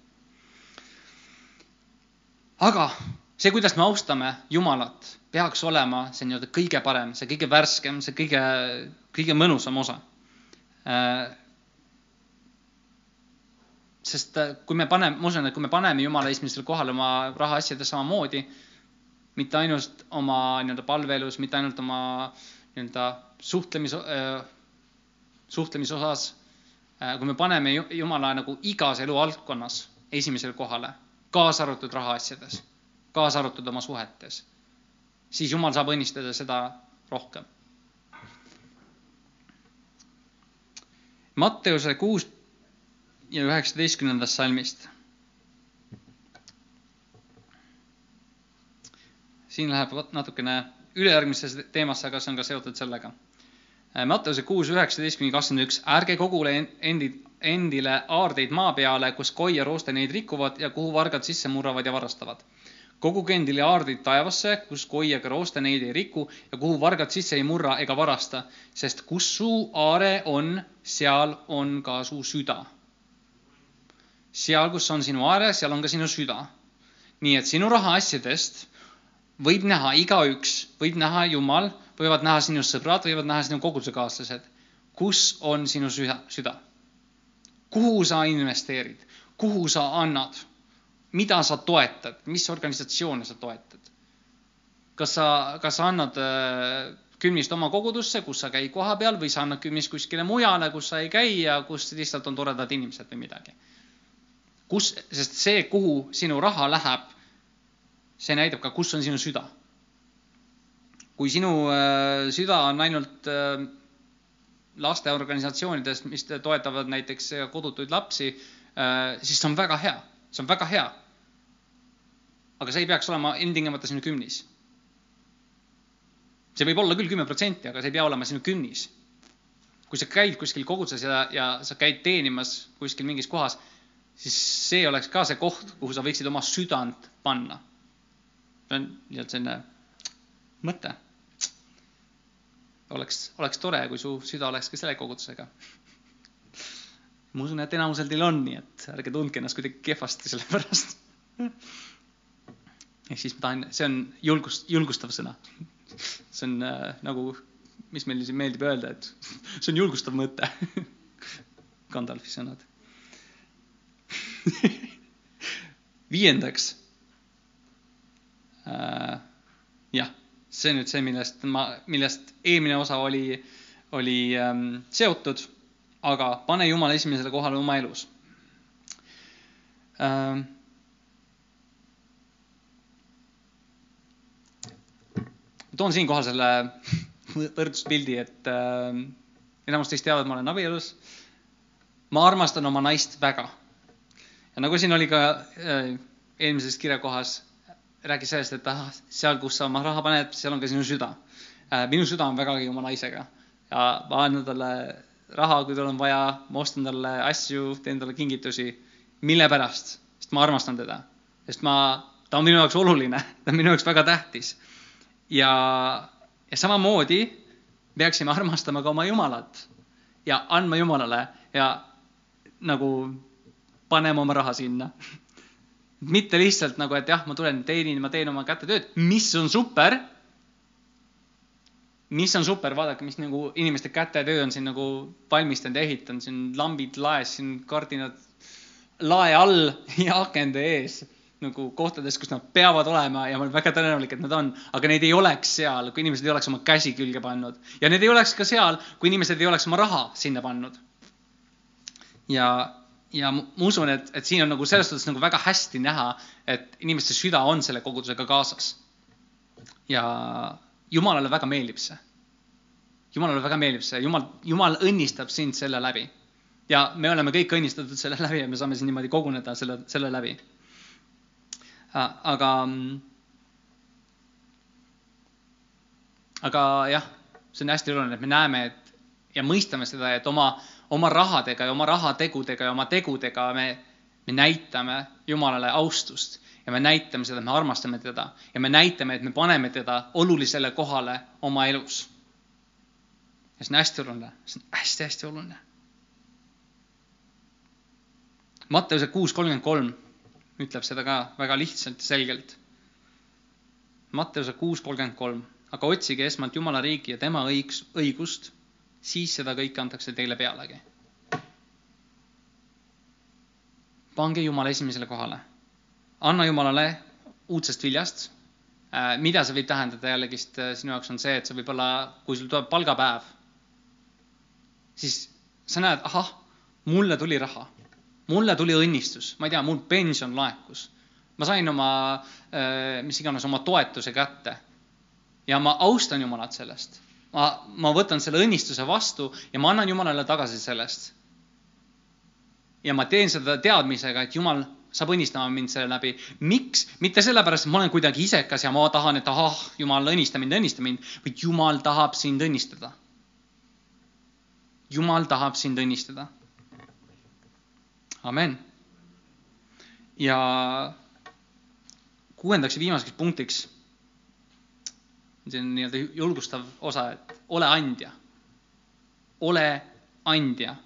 S1: aga see, kuidas me austame Jumalat, peaks olema see nii-öelda kõige parem, see kõige värskem, see kõige, kõige mõnusam osa sest äh, kui me paneme, ma usun, et kui me paneme Jumala esimesele kohale oma rahaasjades samamoodi, mitte ainult oma nii-öelda palveelus, mitte ainult oma nii-öelda suhtlemis äh,, suhtlemise osas äh,, kui me paneme Jumala nagu igas eluvaldkonnas esimesele kohale, kaasa arvatud rahaasjades, kaasa arvatud oma suhetes, siis Jumal saab õnnistada seda rohkem. Matteuse kuus ja üheksateistkümnendast salmist. siin läheb natukene ülejärgmisesse teemasse, aga see on ka seotud sellega. Matteuse kuus, üheksateist kuni kakskümmend üks, ärge kogule endi, endile aardeid maa peale, kus koi ja rooste neid rikuvad ja kuhu vargad sisse murravad ja varastavad. koguge endile aardeid taevasse, kus koi ega rooste neid ei riku ja kuhu vargad sisse ei murra ega varasta, sest kus su aare on, seal on ka su süda seal, kus on sinu aare, seal on ka sinu süda. nii et sinu rahaasjadest võib näha igaüks, võib näha Jumal, võivad näha sinu sõbrad, võivad näha sinu kogudusekaaslased, kus on sinu süda, süda. kuhu sa investeerid, kuhu sa annad, mida sa toetad, mis organisatsioone sa toetad. kas sa, kas sa annad äh, kümnist oma kogudusse, kus sa käid kohapeal või sa annad kümnist kuskile mujale, kus sa ei käi ja kus lihtsalt on toredad inimesed või midagi. Kus, sest see, kuhu sinu raha läheb, see näitab ka, kus on sinu süda. kui sinu äh, süda on ainult äh, lasteorganisatsioonides, mis toetavad näiteks kodutuid lapsi äh,, siis see on väga hea, see on väga hea. aga see ei peaks olema ilmtingimata sinu kümnis see võib olla küll kümme protsenti, aga see ei pea olema sinu künnis. kui sa käid kuskil koguduses ja, ja sa käid teenimas kuskil mingis kohas, siis see oleks ka see koht, kuhu sa võiksid oma südant panna. see on nii-öelda selline mõte. oleks, oleks tore, kui su süda oleks ka selle kogudusega. ma usun, et enamusel teil on, nii et ärge tundke ennast kuidagi kehvasti selle pärast. ehk siis ma tahan, see on julgust, julgustav sõna see on äh, nagu, mis meil siin meeldib öelda, et see on julgustav mõte Gandalfi sõnad viiendaks äh,. jah, see on nüüd see, millest ma, millest eelmine osa oli, oli ähm, seotud, aga pane Jumal esimesele kohale oma elus ähm, toon siinkohal selle võrdluspildi, et äh, enamus teist teavad, ma olen abielus. ma armastan oma naist väga. Ja nagu siin oli ka äh, eelmises kirjakohas, rääkis sellest, et ah, seal, kus sa oma raha paned, seal on ka sinu süda äh,. minu süda on vägagi oma naisega ja ma annan talle raha, kui tal on vaja, ma ostan talle asju, teen talle kingitusi. mille pärast? sest ma armastan teda, sest ma, ta on minu jaoks oluline, ta on minu jaoks väga tähtis ja, ja samamoodi peaksime armastama ka oma Jumalat ja andma Jumalale ja nagu panema oma raha sinna. mitte lihtsalt nagu, et jah, ma tulen, teenin, ma teen oma kätetööd, mis on super. mis on super, vaadake, mis nagu inimeste kätetöö on siin nagu valmistanud ehitanud, siin lambid laes, siin kardinad lae all ja akende ees nagu kohtades, kus nad peavad olema ja olen väga tänulik, et nad on, aga neid ei oleks seal, kui inimesed ei oleks oma käsi külge pannud. ja need ei oleks ka seal, kui inimesed ei oleks oma raha sinna pannud. ja, ja ma usun, et, et siin on nagu selles suhtes nagu väga hästi näha, et inimeste süda on selle kogudusega kaasas. ja Jumalale väga meeldib see. Jumalale väga meeldib see, Jumal, Jumal õnnistab sind selle läbi. ja me oleme kõik õnnistatud selle läbi ja me saame siin niimoodi koguneda selle, selle läbi aga, aga jah, see on hästi oluline, et me näeme, et ja mõistame seda, et oma, oma rahadega ja oma rahategudega ja oma tegudega me, me näitame Jumalale austust ja me näitame seda, et me armastame teda ja me näitame, et me paneme teda olulisele kohale oma elus. ja see on hästi oluline, see on hästi-hästi oluline. Matteuse kuus kolmkümmend kolm ütleb seda ka väga lihtsalt ja selgelt. Matteuse kuus kolmkümmend kolm, aga otsige esmalt Jumala riigi ja tema õigs, õigust, siis seda kõike antakse teile pealegi. pange Jumala esimesele kohale. anna Jumalale uudsest viljast. Äh, mida see võib tähendada jällegist äh, sinu jaoks on see, et see võib olla, kui sul tuleb palgapäev, siis sa näed, ahah, mulle tuli raha mulle tuli õnnistus, ma ei tea, mul pension laekus. ma sain oma, äh, mis iganes, oma toetuse kätte. ja ma austan Jumalat sellest. Ma, ma võtan selle õnnistuse vastu ja ma annan Jumalale tagasi sellest. ja ma teen seda teadmisega, et Jumal saab õnnistama mind selle läbi. miks? mitte sellepärast, et ma olen kuidagi isekas ja ma tahan, et ahah, Jumal, õnnista mind, õnnista mind, vaid Jumal tahab sind õnnistada. Jumal tahab sind õnnistada amen. ja kuuendaks ja viimaseks punktiks, on nii-öelda julgustav osa, et ole andja. ole andja.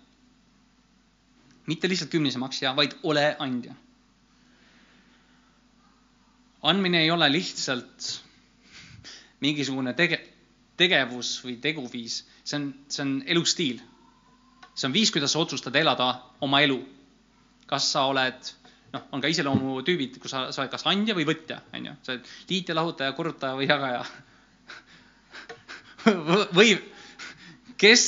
S1: mitte lihtsalt kümnise maksja, vaid ole andja. andmine ei ole lihtsalt mingisugune tege-, tegevus või teguviis, see on, see on elustiil. see on viis, kuidas sa otsustad elada oma elu. kas sa oled, noh, on ka iseloomutüübid, kus sa, sa oled kas andja või võtja, on ju, sa oled liitja, lahutaja, korrutaja või jagaja või kes,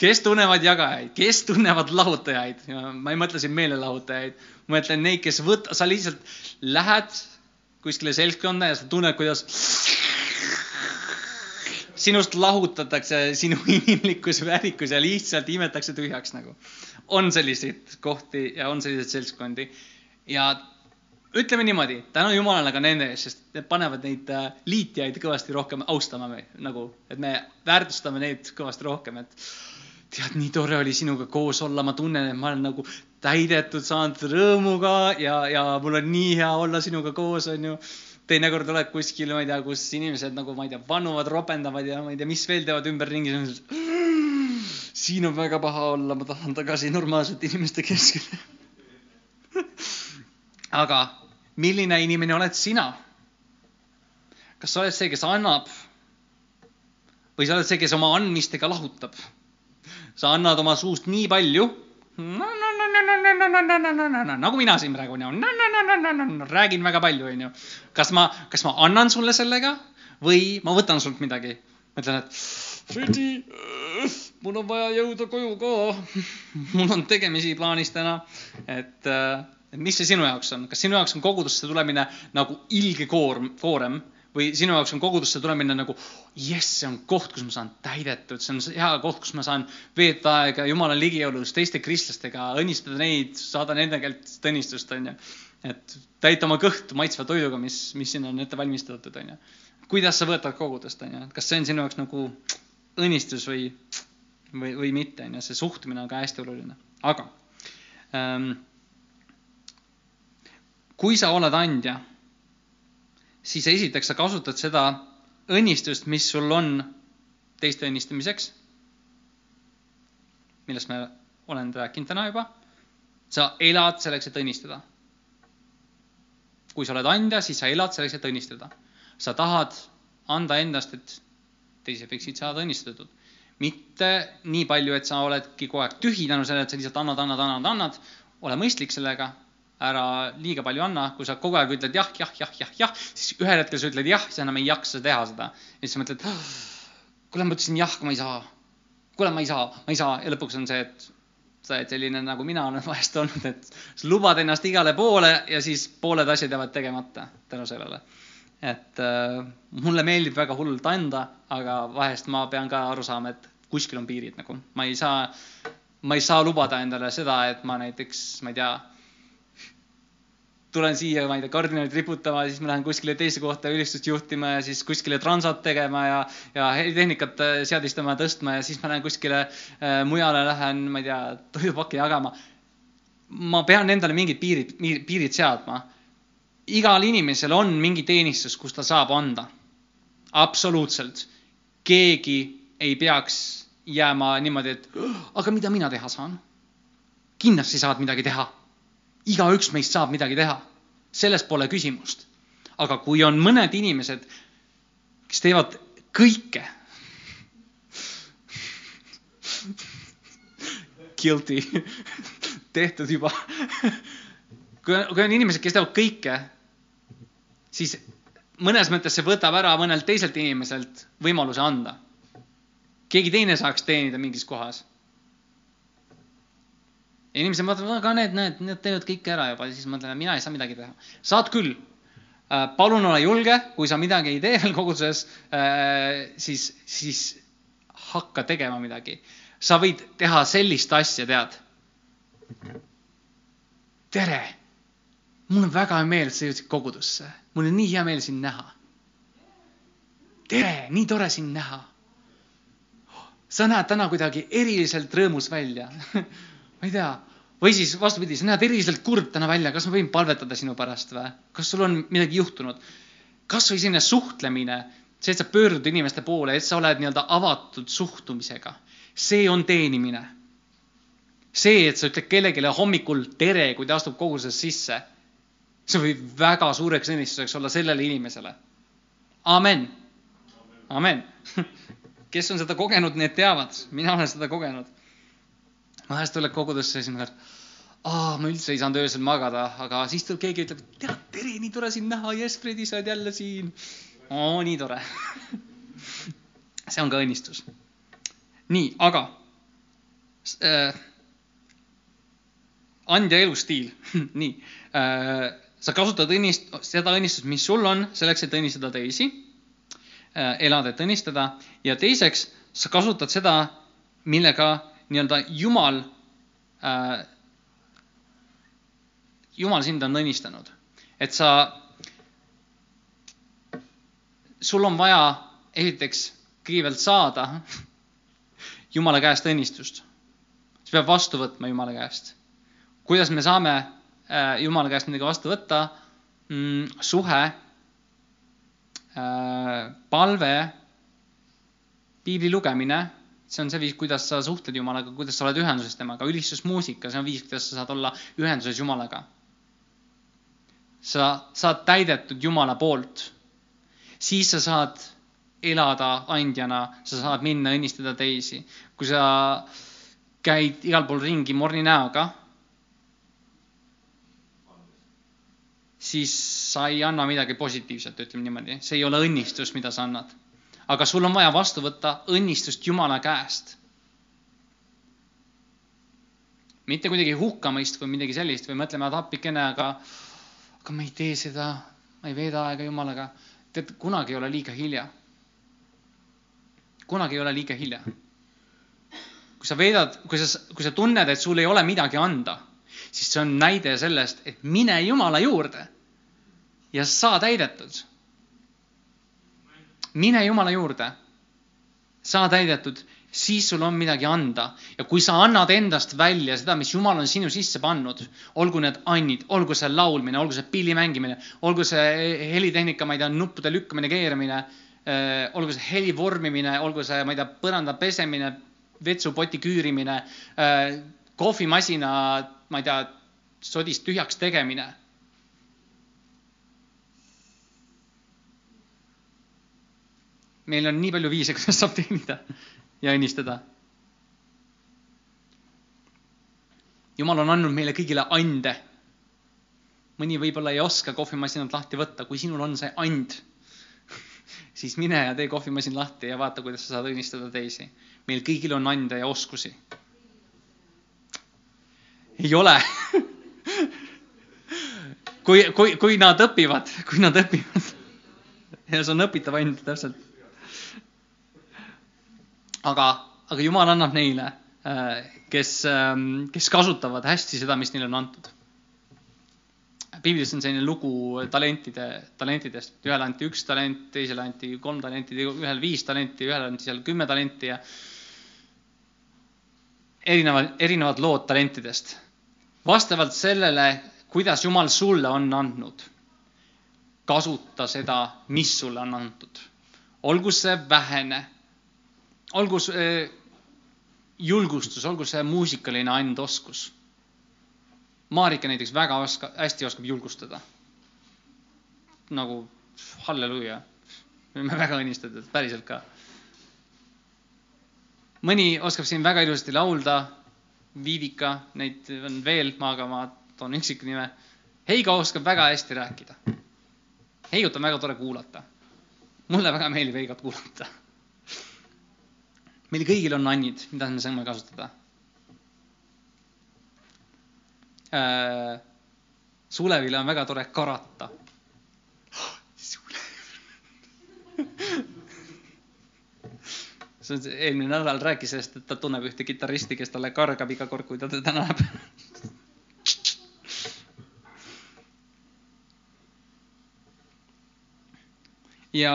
S1: kes tunnevad jagajaid, kes tunnevad lahutajaid, ma ei mõtle siin meelelahutajaid, ma mõtlen neid, kes võt-, sa lihtsalt lähed kuskile seltskonda ja sa tunned, kuidas sinust lahutatakse sinu inimlikkus, väärikus ja lihtsalt imetakse tühjaks nagu. on selliseid kohti ja on selliseid seltskondi. Ja ütleme niimoodi, tänu Jumalale ka nende eest, sest need panevad neid äh, liitjaid kõvasti rohkem austama me, nagu, et me väärtustame neid kõvasti rohkem, et tead, nii tore oli sinuga koos olla, ma tunnen, et ma olen nagu täidetud saanud rõõmuga ja, ja mul on nii hea olla sinuga koos, on ju. teinekord oled kuskil, ma ei tea, kus inimesed nagu, ma ei tea, vannuvad, ropendavad ja ma ei tea, mis veel teevad ümberringi. siin on väga paha olla, ma tahan tagasi normaalsete inimeste keskele aga milline inimene oled sina? kas sa oled see, kes annab või sa oled see, kes oma andmistega lahutab? sa annad oma suust nii palju nagu mina siin praegu onju, räägin väga palju onju. kas ma, kas ma annan sulle sellega või ma võtan sult midagi? ma ütlen, et Fredi, mul on vaja jõuda koju ka. mul on tegemisi plaanis täna, et äh, mis see sinu jaoks on, kas sinu jaoks on kogudusse tulemine nagu ilge koorm, koorem või sinu jaoks on kogudusse tulemine nagu jess, see on koht, kus ma saan täidetud, see on hea koht, kus ma saan veeta aega Jumala ligiolus teiste kristlastega, õnnistada neid, saada nende käelt õnnistust, onju. et täita oma kõht maitsva toiduga, mis, mis sinna on ette valmistatud, onju. kuidas sa võtad kogudust, onju, et kas see on sinu jaoks nagu õnnistus või, või, või mitte, onju, see suhtumine on ka hästi oluline, aga ähm, kui sa oled andja, siis esiteks sa kasutad seda õnnistust, mis sul on teiste õnnistamiseks, millest me olen rääkinud täna juba. sa elad selleks, et õnnistada. kui sa oled andja, siis sa elad selleks, et õnnistada. sa tahad anda endast, et teised võiksid saada õnnistatud. mitte nii palju, et sa oledki kogu aeg tühi tänu sellele, et sa lihtsalt annad, annad, annad, annad. ole mõistlik sellega ära liiga palju anna, kui sa kogu aeg ütled jah, jah, jah, jah, jah, siis ühel hetkel sa ütled jah, sa enam ei jaksa teha seda. ja siis mõtled, kuule, ma ütlesin jah, aga ma ei saa. kuule, ma ei saa, ma ei saa ja lõpuks on see, et sa oled selline nagu mina olen vahest olnud, et sa lubad ennast igale poole ja siis pooled asjad jäävad tegemata tänu sellele. et äh, mulle meeldib väga hullult anda, aga vahest ma pean ka aru saama, et kuskil on piirid nagu, ma ei saa, ma ei saa lubada endale seda, et ma näiteks, ma ei tea tulen siia, ma ei tea, kardinalit riputama, siis ma lähen kuskile teise kohta ülistust juhtima ja siis kuskile transat tegema ja, ja helitehnikat äh, seadistama ja tõstma ja siis ma lähen kuskile äh, mujale, lähen, ma ei tea, toidupakke jagama. ma pean endale mingid piirid, piirid seadma. igal inimesel on mingi teenistus, kus ta saab anda. absoluutselt. keegi ei peaks jääma niimoodi, et aga mida mina teha saan? kindlasti saad midagi teha igaüks meist saab midagi teha, selles pole küsimust. aga kui on mõned inimesed, kes teevad kõike guilty, tehtud juba. kui on, kui on inimesed, kes teevad kõike, siis mõnes mõttes see võtab ära mõnelt teiselt inimeselt võimaluse anda. keegi teine saaks teenida mingis kohas ja inimesed mõtlevad, aga need, need, need teevad kõike ära juba, siis mõtlen, mina ei saa midagi teha. saad küll. Äh, palun ole julge, kui sa midagi ei tee veel koguduses, äh, siis, siis hakka tegema midagi. sa võid teha sellist asja, tead. tere, mul on väga hea meel, et sa jõudsid kogudusse, mul on nii hea meel sind näha. tere, nii tore sind näha. sa näed täna kuidagi eriliselt rõõmus välja ma ei tea, või siis vastupidi, sa näed eriliselt kurb täna välja, kas ma võin palvetada sinu pärast või? kas sul on midagi juhtunud? kas või selline suhtlemine, see, et sa pöördud inimeste poole, et sa oled nii-öelda avatud suhtumisega, see on teenimine. see, et sa ütled kellelegi hommikul tere, kui ta astub kogusesse sisse, see võib väga suureks õnnistuseks olla sellele inimesele. amen. amen. kes on seda kogenud, need teavad, mina olen seda kogenud vahest tuled kogudusse ja siis mõtled, aa, ma üldse ei saanud öösel magada, aga siis tuleb keegi ütleb, tead, tere, nii tore sind näha, jess, Fredi, sa oled jälle siin. oo, nii tore see on ka õnnistus. nii, aga äh, andja elustiil nii äh,, sa kasutad õnnist-, seda õnnistust, mis sul on, selleks, et õnnistada teisi äh,, elada, et õnnistada ja teiseks, sa kasutad seda, millega nii-öelda Jumal äh,, Jumal sind on õnnistanud. et sa, sul on vaja esiteks kõigepealt saada Jumala käest õnnistust. sa pead vastu võtma Jumala käest. kuidas me saame äh, Jumala käest midagi vastu võtta mm,? suhe äh,, palve, piibli lugemine, see on see viis, kuidas sa suhtled Jumalaga, kuidas sa oled ühenduses temaga, ülistusmuusika, see on viis, kuidas sa saad olla ühenduses Jumalaga. sa saad täidetud Jumala poolt, siis sa saad elada andjana, sa saad minna õnnistada teisi. kui sa käid igal pool ringi morni näoga, siis sa ei anna midagi positiivset, ütleme niimoodi, see ei ole õnnistus, mida sa annad. Aga sul on vaja vastu võtta õnnistust Jumala käest. mitte kuidagi hukkamõist või midagi sellist või mõtlema, et appikene, aga, aga ma ei tee seda, ma ei veeda aega Jumalaga. tead, kunagi ei ole liiga hilja kunagi ei ole liiga hilja. kui sa veedad, kui sa, kui sa tunned, et sul ei ole midagi anda, siis see on näide sellest, et mine Jumala juurde ja saa täidetud. Mine Jumala juurde, saa täidetud, siis sul on midagi anda ja kui sa annad endast välja seda, mis Jumal on sinu sisse pannud, olgu need annid, olgu see laulmine, olgu see pilli mängimine, olgu see helitehnika, ma ei tea, nuppude lükkamine, keeramine Äh, olgu see heli vormimine, olgu see, ma ei tea, põranda pesemine, vetsupoti küürimine, äh, kohvimasina, ma ei tea, sodist tühjaks tegemine. Meil on nii palju viise, kuidas saab teenida ja õnnistada. jumal on andnud meile kõigile ande. mõni võib-olla ei oska kohvimasinat lahti võtta, kui sinul on see and siis mine ja tee kohvimasin lahti ja vaata, kuidas sa saad õnnistada teisi. meil kõigil on ande ja oskusi. ei ole kui, kui, kui nad õpivad, kui nad õpivad ja see on õpitav and täpselt. Aga, aga Jumal annab neile, äh, kes, ähm, kes kasutavad hästi seda, mis neile on antud piiblis on selline lugu talentide, talentidest, ühele anti üks talent, teisele anti kolm talenti, ühele viis talenti, ühele anti seal kümme talenti ja erinevad, erinevad lood talentidest. vastavalt sellele, kuidas Jumal sulle on andnud, kasuta seda, mis sulle on antud. olgu see vähene, olgu see julgustus, olgu see muusikaline andoskus Marika näiteks väga oska, hästi oskab julgustada. nagu halleluuja, me oleme väga õnnistatud, päriselt ka. mõni oskab siin väga ilusasti laulda, Viivika, neid on veel, aga ma toon üksiknime. Heigo oskab väga hästi rääkida. Heigot on väga tore kuulata. mulle väga meeldib Heigot kuulata. Meil kõigil on annid, mida me saame kasutada. Äh, Sulevile on väga tore karata. see on, eelmine nädal rääkis sellest, et ta tunneb ühte kitarristi, kes talle kargab iga kord, kui ta teda näeb. Ja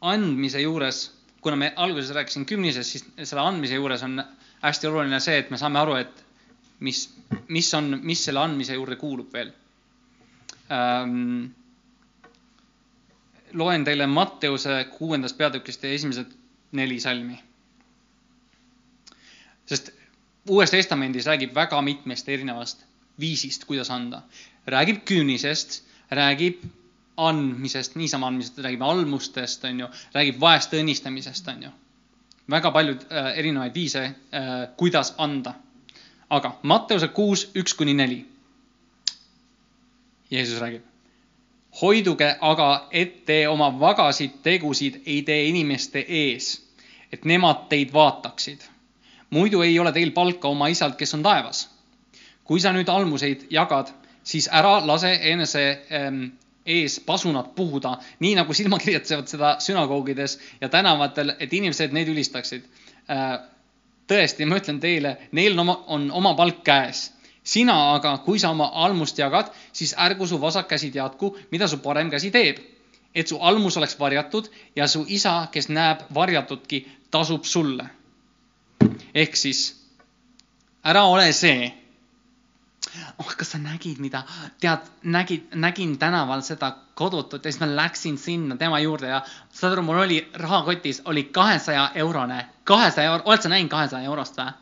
S1: andmise juures, kuna me alguses rääkisin kümnisest, siis selle andmise juures on hästi oluline see, et me saame aru, et mis, mis on, mis selle andmise juurde kuulub veel ähm,. loen teile Matteuse kuuendast peatükist esimesed neli salmi. sest Uues Testamendis räägib väga mitmest erinevast viisist, kuidas anda. räägib küünisest, räägib andmisest, niisama andmisest, räägib almustest, on ju, räägib vaeste õnnistamisest, on ju. väga paljud äh, erinevaid viise äh,, kuidas anda. aga Matteuse kuus, üks kuni neli. Jeesus räägib. hoiduge aga, et te oma vagasid tegusid ei tee inimeste ees, et nemad teid vaataksid. muidu ei ole teil palka oma isalt, kes on taevas. kui sa nüüd almuseid jagad, siis ära lase enese ähm, ees pasunat puhuda, nii nagu silmakirjad teevad seda sünagoogides ja tänavatel, et inimesed neid ülistaksid. Äh, tõesti, ma ütlen teile, neil on oma, on oma palk käes. sina aga, kui sa oma almust jagad, siis ärgu su vasak käsi teadku, mida su parem käsi teeb. et su almus oleks varjatud ja su isa, kes näeb varjatutki, tasub sulle. ehk siis ära ole see oh, kas sa nägid, mida, tead, nägid, nägin tänaval seda kodutut ja siis ma läksin sinna tema juurde ja saad aru, mul oli rahakotis oli kahesaja eurone, kahesaja euro, oled sa näinud kahesaja eurost või?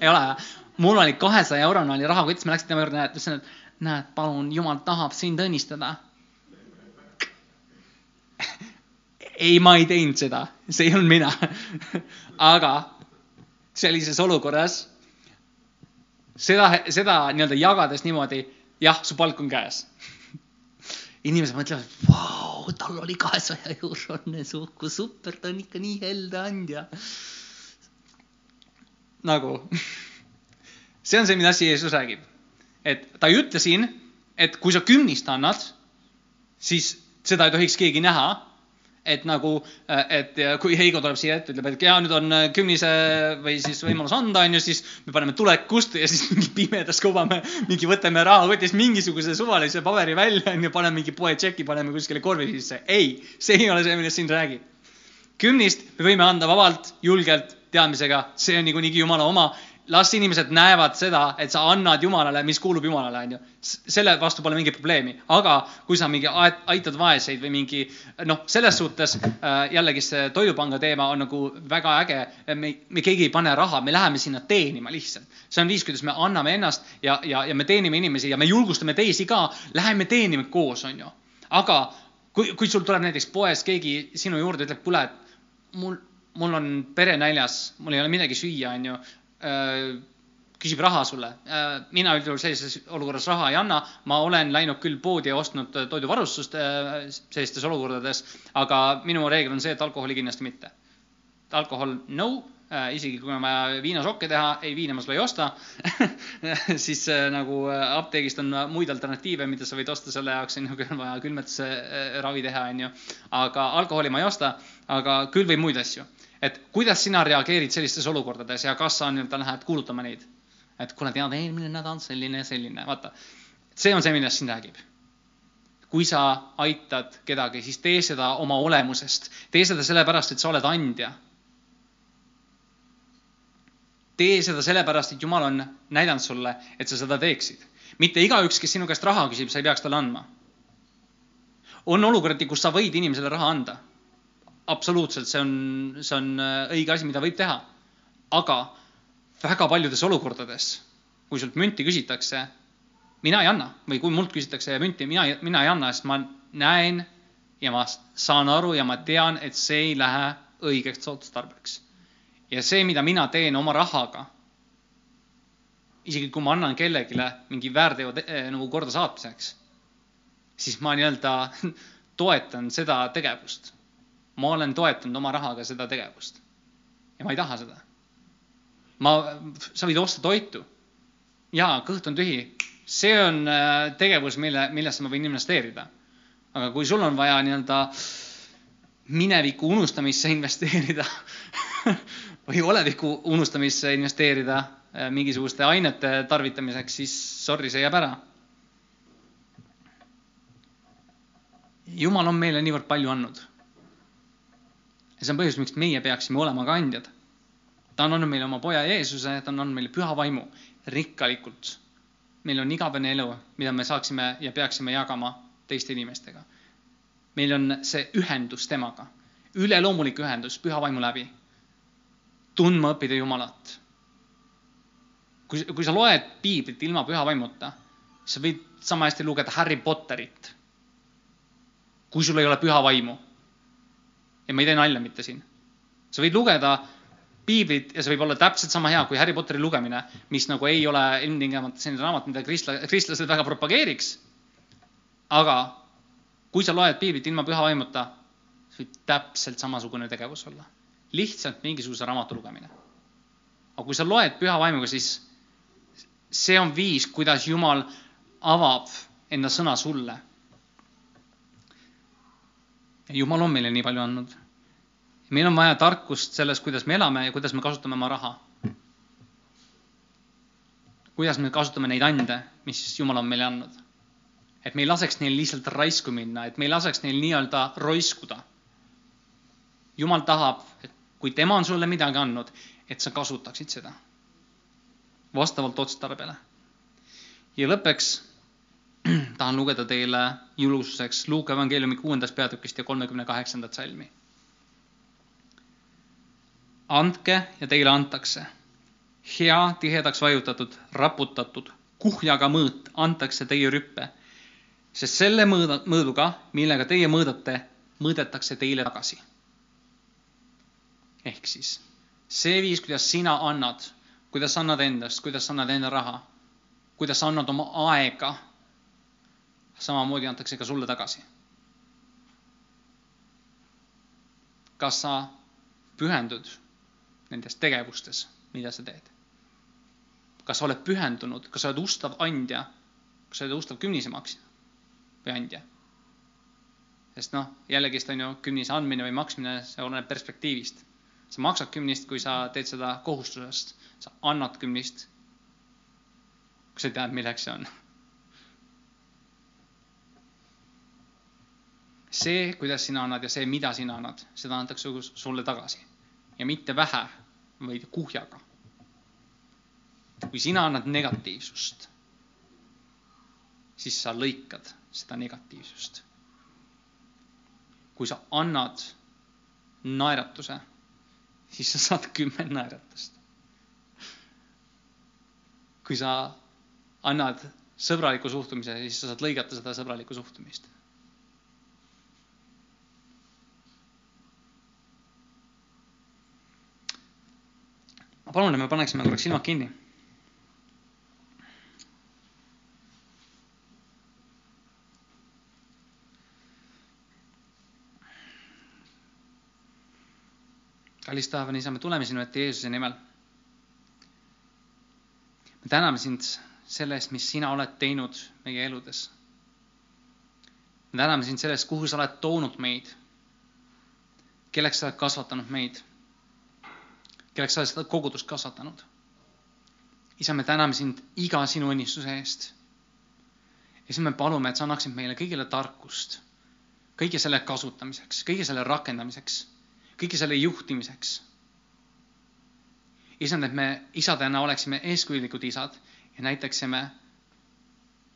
S1: ei ole või? mul oli kahesaja eurone oli rahakotis, ma läksin tema juurde, ütlesin, et näed, palun, jumal tahab sind õnnistada ei, ma ei teinud seda, see ei olnud mina aga sellises olukorras seda, seda nii-öelda jagades niimoodi, jah, su palk on käes inimesed mõtlevad, vau, tal oli kahesaja eurone suhku, super, ta on ikka nii helde andja. nagu, see on see, mida Jeesus räägib. et ta ei ütle siin, et kui sa kümnist annad, siis seda ei tohiks keegi näha et nagu, äh, et kui Heigo tuleb siia ette, ütleb, et ja nüüd on äh, kümnise või siis võimalus anda, onju, siis me paneme tulekust ja siis mingi pimedas kuvame, mingi võtame rahakotist mingisuguse suvalise paberi välja, onju, paneme mingi poe tšeki, paneme kuskile korvi sisse. ei, see ei ole see, millest siin räägib. kümnist me võime anda vabalt, julgelt, teadmisega, see on niikuinii Jumala oma las inimesed näevad seda, et sa annad Jumalale, mis kuulub Jumalale, onju. selle vastu pole mingit probleemi, aga kui sa mingi aitad vaeseid või mingi noh, selles suhtes äh, jällegi see Toidupanga teema on nagu väga äge. me, me keegi ei pane raha, me läheme sinna teenima lihtsalt. see on viis, kuidas me anname ennast ja, ja, ja me teenime inimesi ja me julgustame teisi ka. Läheme teenime koos, onju. aga kui, kui sul tuleb näiteks poes keegi sinu juurde, ütleb, kuule, et mul mul on pere näljas, mul ei ole midagi süüa, onju küsib raha sulle. Äh, mina üldjuhul sellises olukorras raha ei anna, ma olen läinud küll poodi ja ostnud toiduvarustust äh, sellistes olukordades, aga minu reegel on see, et alkoholi kindlasti mitte. alkohol no, isegi kui on vaja viinasokke teha, ei viina ma sulle ei osta siis nagu apteegist on muid alternatiive, mida sa võid osta selle jaoks, on ju, kui on vaja külmetusravi teha, on ju. aga alkoholi ma ei osta, aga küll või muid asju et kuidas sina reageerid sellistes olukordades ja kas sa nii-öelda lähed kuulutama neid? et kuule, tead, eelmine nädal selline ja selline, vaata. see on see, millest siin räägib. kui sa aitad kedagi, siis tee seda oma olemusest, tee seda sellepärast, et sa oled andja. tee seda sellepärast, et Jumal on näidanud sulle, et sa seda teeksid. mitte igaüks, kes sinu käest raha küsib, sa ei peaks talle andma. on olukordi, kus sa võid inimesele raha anda absoluutselt, see on, see on äh, õige asi, mida võib teha. aga väga paljudes olukordades, kui sult münti küsitakse, mina ei anna või kui mult küsitakse münti, mina, mina ei anna, sest ma näen ja ma saan aru ja ma tean, et see ei lähe õigeks otstarbeks. ja see, mida mina teen oma rahaga, isegi kui ma annan kellelegi mingi väärteo eh, nagu korda saatmiseks, siis ma nii-öelda toetan seda tegevust ma olen toetanud oma rahaga seda tegevust. ja ma ei taha seda. ma, sa võid osta toitu. jaa, kõht on tühi. see on äh, tegevus, mille, millesse ma võin investeerida. aga kui sul on vaja nii-öelda mineviku unustamisse investeerida või oleviku unustamisse investeerida äh, mingisuguste ainete tarvitamiseks, siis sorry, see jääb ära. jumal on meile niivõrd palju andnud ja see on põhjus, miks meie peaksime olema kandjad. ta on andnud meile oma poja Jeesuse, ta on andnud meile püha vaimu rikkalikult. meil on igavene elu, mida me saaksime ja peaksime jagama teiste inimestega. meil on see ühendus temaga, üleloomulik ühendus püha vaimu läbi. tundma õppida Jumalat. kui, kui sa loed piiblit ilma püha vaimuta, sa võid sama hästi lugeda Harry Potterit. kui sul ei ole püha vaimu ja ma ei tee nalja mitte siin. sa võid lugeda piiblit ja see võib olla täpselt sama hea kui Harry Potteri lugemine, mis nagu ei ole ilmtingimata selline raamat, mida kristla-, kristlased väga propageeriks. aga kui sa loed piiblit ilma püha vaimuta, see võib täpselt samasugune tegevus olla. lihtsalt mingisuguse raamatu lugemine. aga kui sa loed püha vaimuga, siis see on viis, kuidas Jumal avab enda sõna sulle. Jumal on meile nii palju andnud meil on vaja tarkust selles, kuidas me elame ja kuidas me kasutame oma raha. kuidas me kasutame neid ande, mis Jumal on meile andnud. et me ei laseks neil lihtsalt raisku minna, et me ei laseks neil nii-öelda roiskuda. Jumal tahab, et kui tema on sulle midagi andnud, et sa kasutaksid seda vastavalt otstarbele. ja lõppeks tahan lugeda teile julgustuseks Luuka evangeeliumi kuuendast peatükist ja kolmekümne kaheksandat salmi andke ja teile antakse. hea, tihedaks vajutatud, raputatud, kuhjaga mõõt antakse teie rüppe, sest selle mõõda, mõõduga, millega teie mõõdate, mõõdetakse teile tagasi. ehk siis see viis, kuidas sina annad, kuidas annad endast, kuidas annad enda raha, kuidas annad oma aega, samamoodi antakse ka sulle tagasi. kas sa pühendud nendes tegevustes, mida sa teed. kas sa oled pühendunud, kas sa oled ustav andja, kas sa oled ustav kümnisemaksja või andja? sest noh, jällegist on ju kümnise andmine või maksmine, see oleneb perspektiivist. sa maksad kümnist, kui sa teed seda kohustusest, sa annad kümnist, kui sa tead, milleks see on. See, kuidas sina annad ja see, mida sina annad, seda antakse sulle tagasi ja mitte vähe, vaid kuhjaga. kui sina annad negatiivsust, siis sa lõikad seda negatiivsust. kui sa annad naeratuse, siis sa saad kümme naeratust. kui sa annad sõbraliku suhtumise, siis sa saad lõigata seda sõbralikku suhtumist palun, et me paneksime korraks silmad kinni. kallis taevane isa, me tuleme sinu ette Jeesuse nimel. me täname sind selle eest, mis sina oled teinud meie eludes. me täname sind selle eest, kuhu sa oled toonud meid, kelleks sa oled kasvatanud meid kelleks sa oled seda kogudust kasvatanud. isa, me täname sind iga sinu õnnistuse eest. ja siis me palume, et sa annaksid meile kõigile tarkust, kõige selle kasutamiseks, kõige selle rakendamiseks, kõige selle juhtimiseks. isand, et me isadena oleksime eeskujulikud isad ja näitaksime,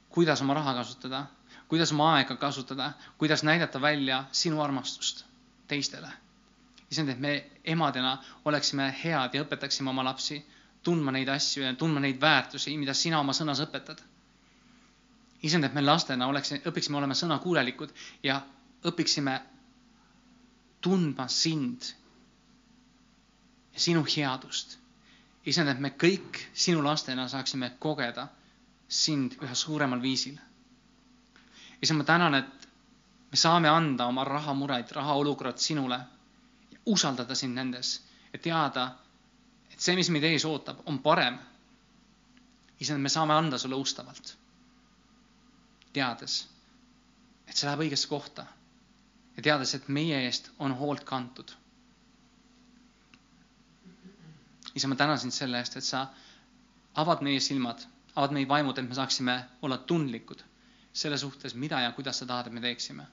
S1: kuidas oma raha kasutada, kuidas oma aega kasutada, kuidas näidata välja sinu armastust teistele issand, et me emadena oleksime head ja õpetaksime oma lapsi tundma neid asju ja tundma neid väärtusi, mida sina oma sõnas õpetad. issand, et me lastena oleks, õpiksime olema sõnakuulelikud ja õpiksime tundma sind ja sinu headust. issand, et me kõik sinu lastena saaksime kogeda sind üha suuremal viisil. issand, ma tänan, et me saame anda oma rahamured, rahaolukorrad sinule usaldada sind nendes ja teada, et see, mis meid ees ootab, on parem. issand, me saame anda sulle ustavalt. teades, et see läheb õigesse kohta ja teades, et meie eest on hoolt kantud. isa, ma tänan sind selle eest, et sa avad meie silmad, avad meie vaimud, et me saaksime olla tundlikud selle suhtes, mida ja kuidas sa tahad, et me teeksime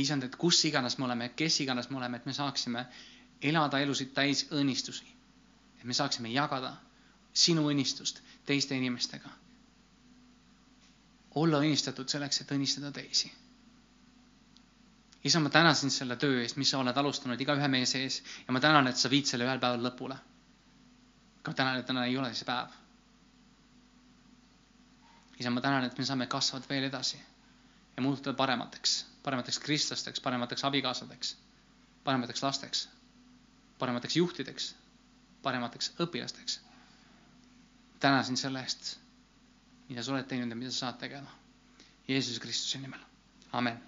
S1: isand, et kus iganes me oleme, kes iganes me oleme, et me saaksime elada elusid täis õnnistusi. et me saaksime jagada sinu õnnistust teiste inimestega. olla õnnistatud selleks, et õnnistada teisi. isa, ma tänan sind selle töö eest, mis sa oled alustanud igaühe meie sees ja ma tänan, et sa viid selle ühel päeval lõpule. aga tänan, et täna ei ole see päev. isa, ma tänan, et me saame kasvada veel edasi ja muutuda paremateks paremateks kristlasteks, paremateks abikaasadeks, paremateks lasteks, paremateks juhtideks, paremateks õpilasteks. täna sind selle eest, mida sa oled teinud ja mida sa saad tegema. Jeesuse Kristuse nimel, amen.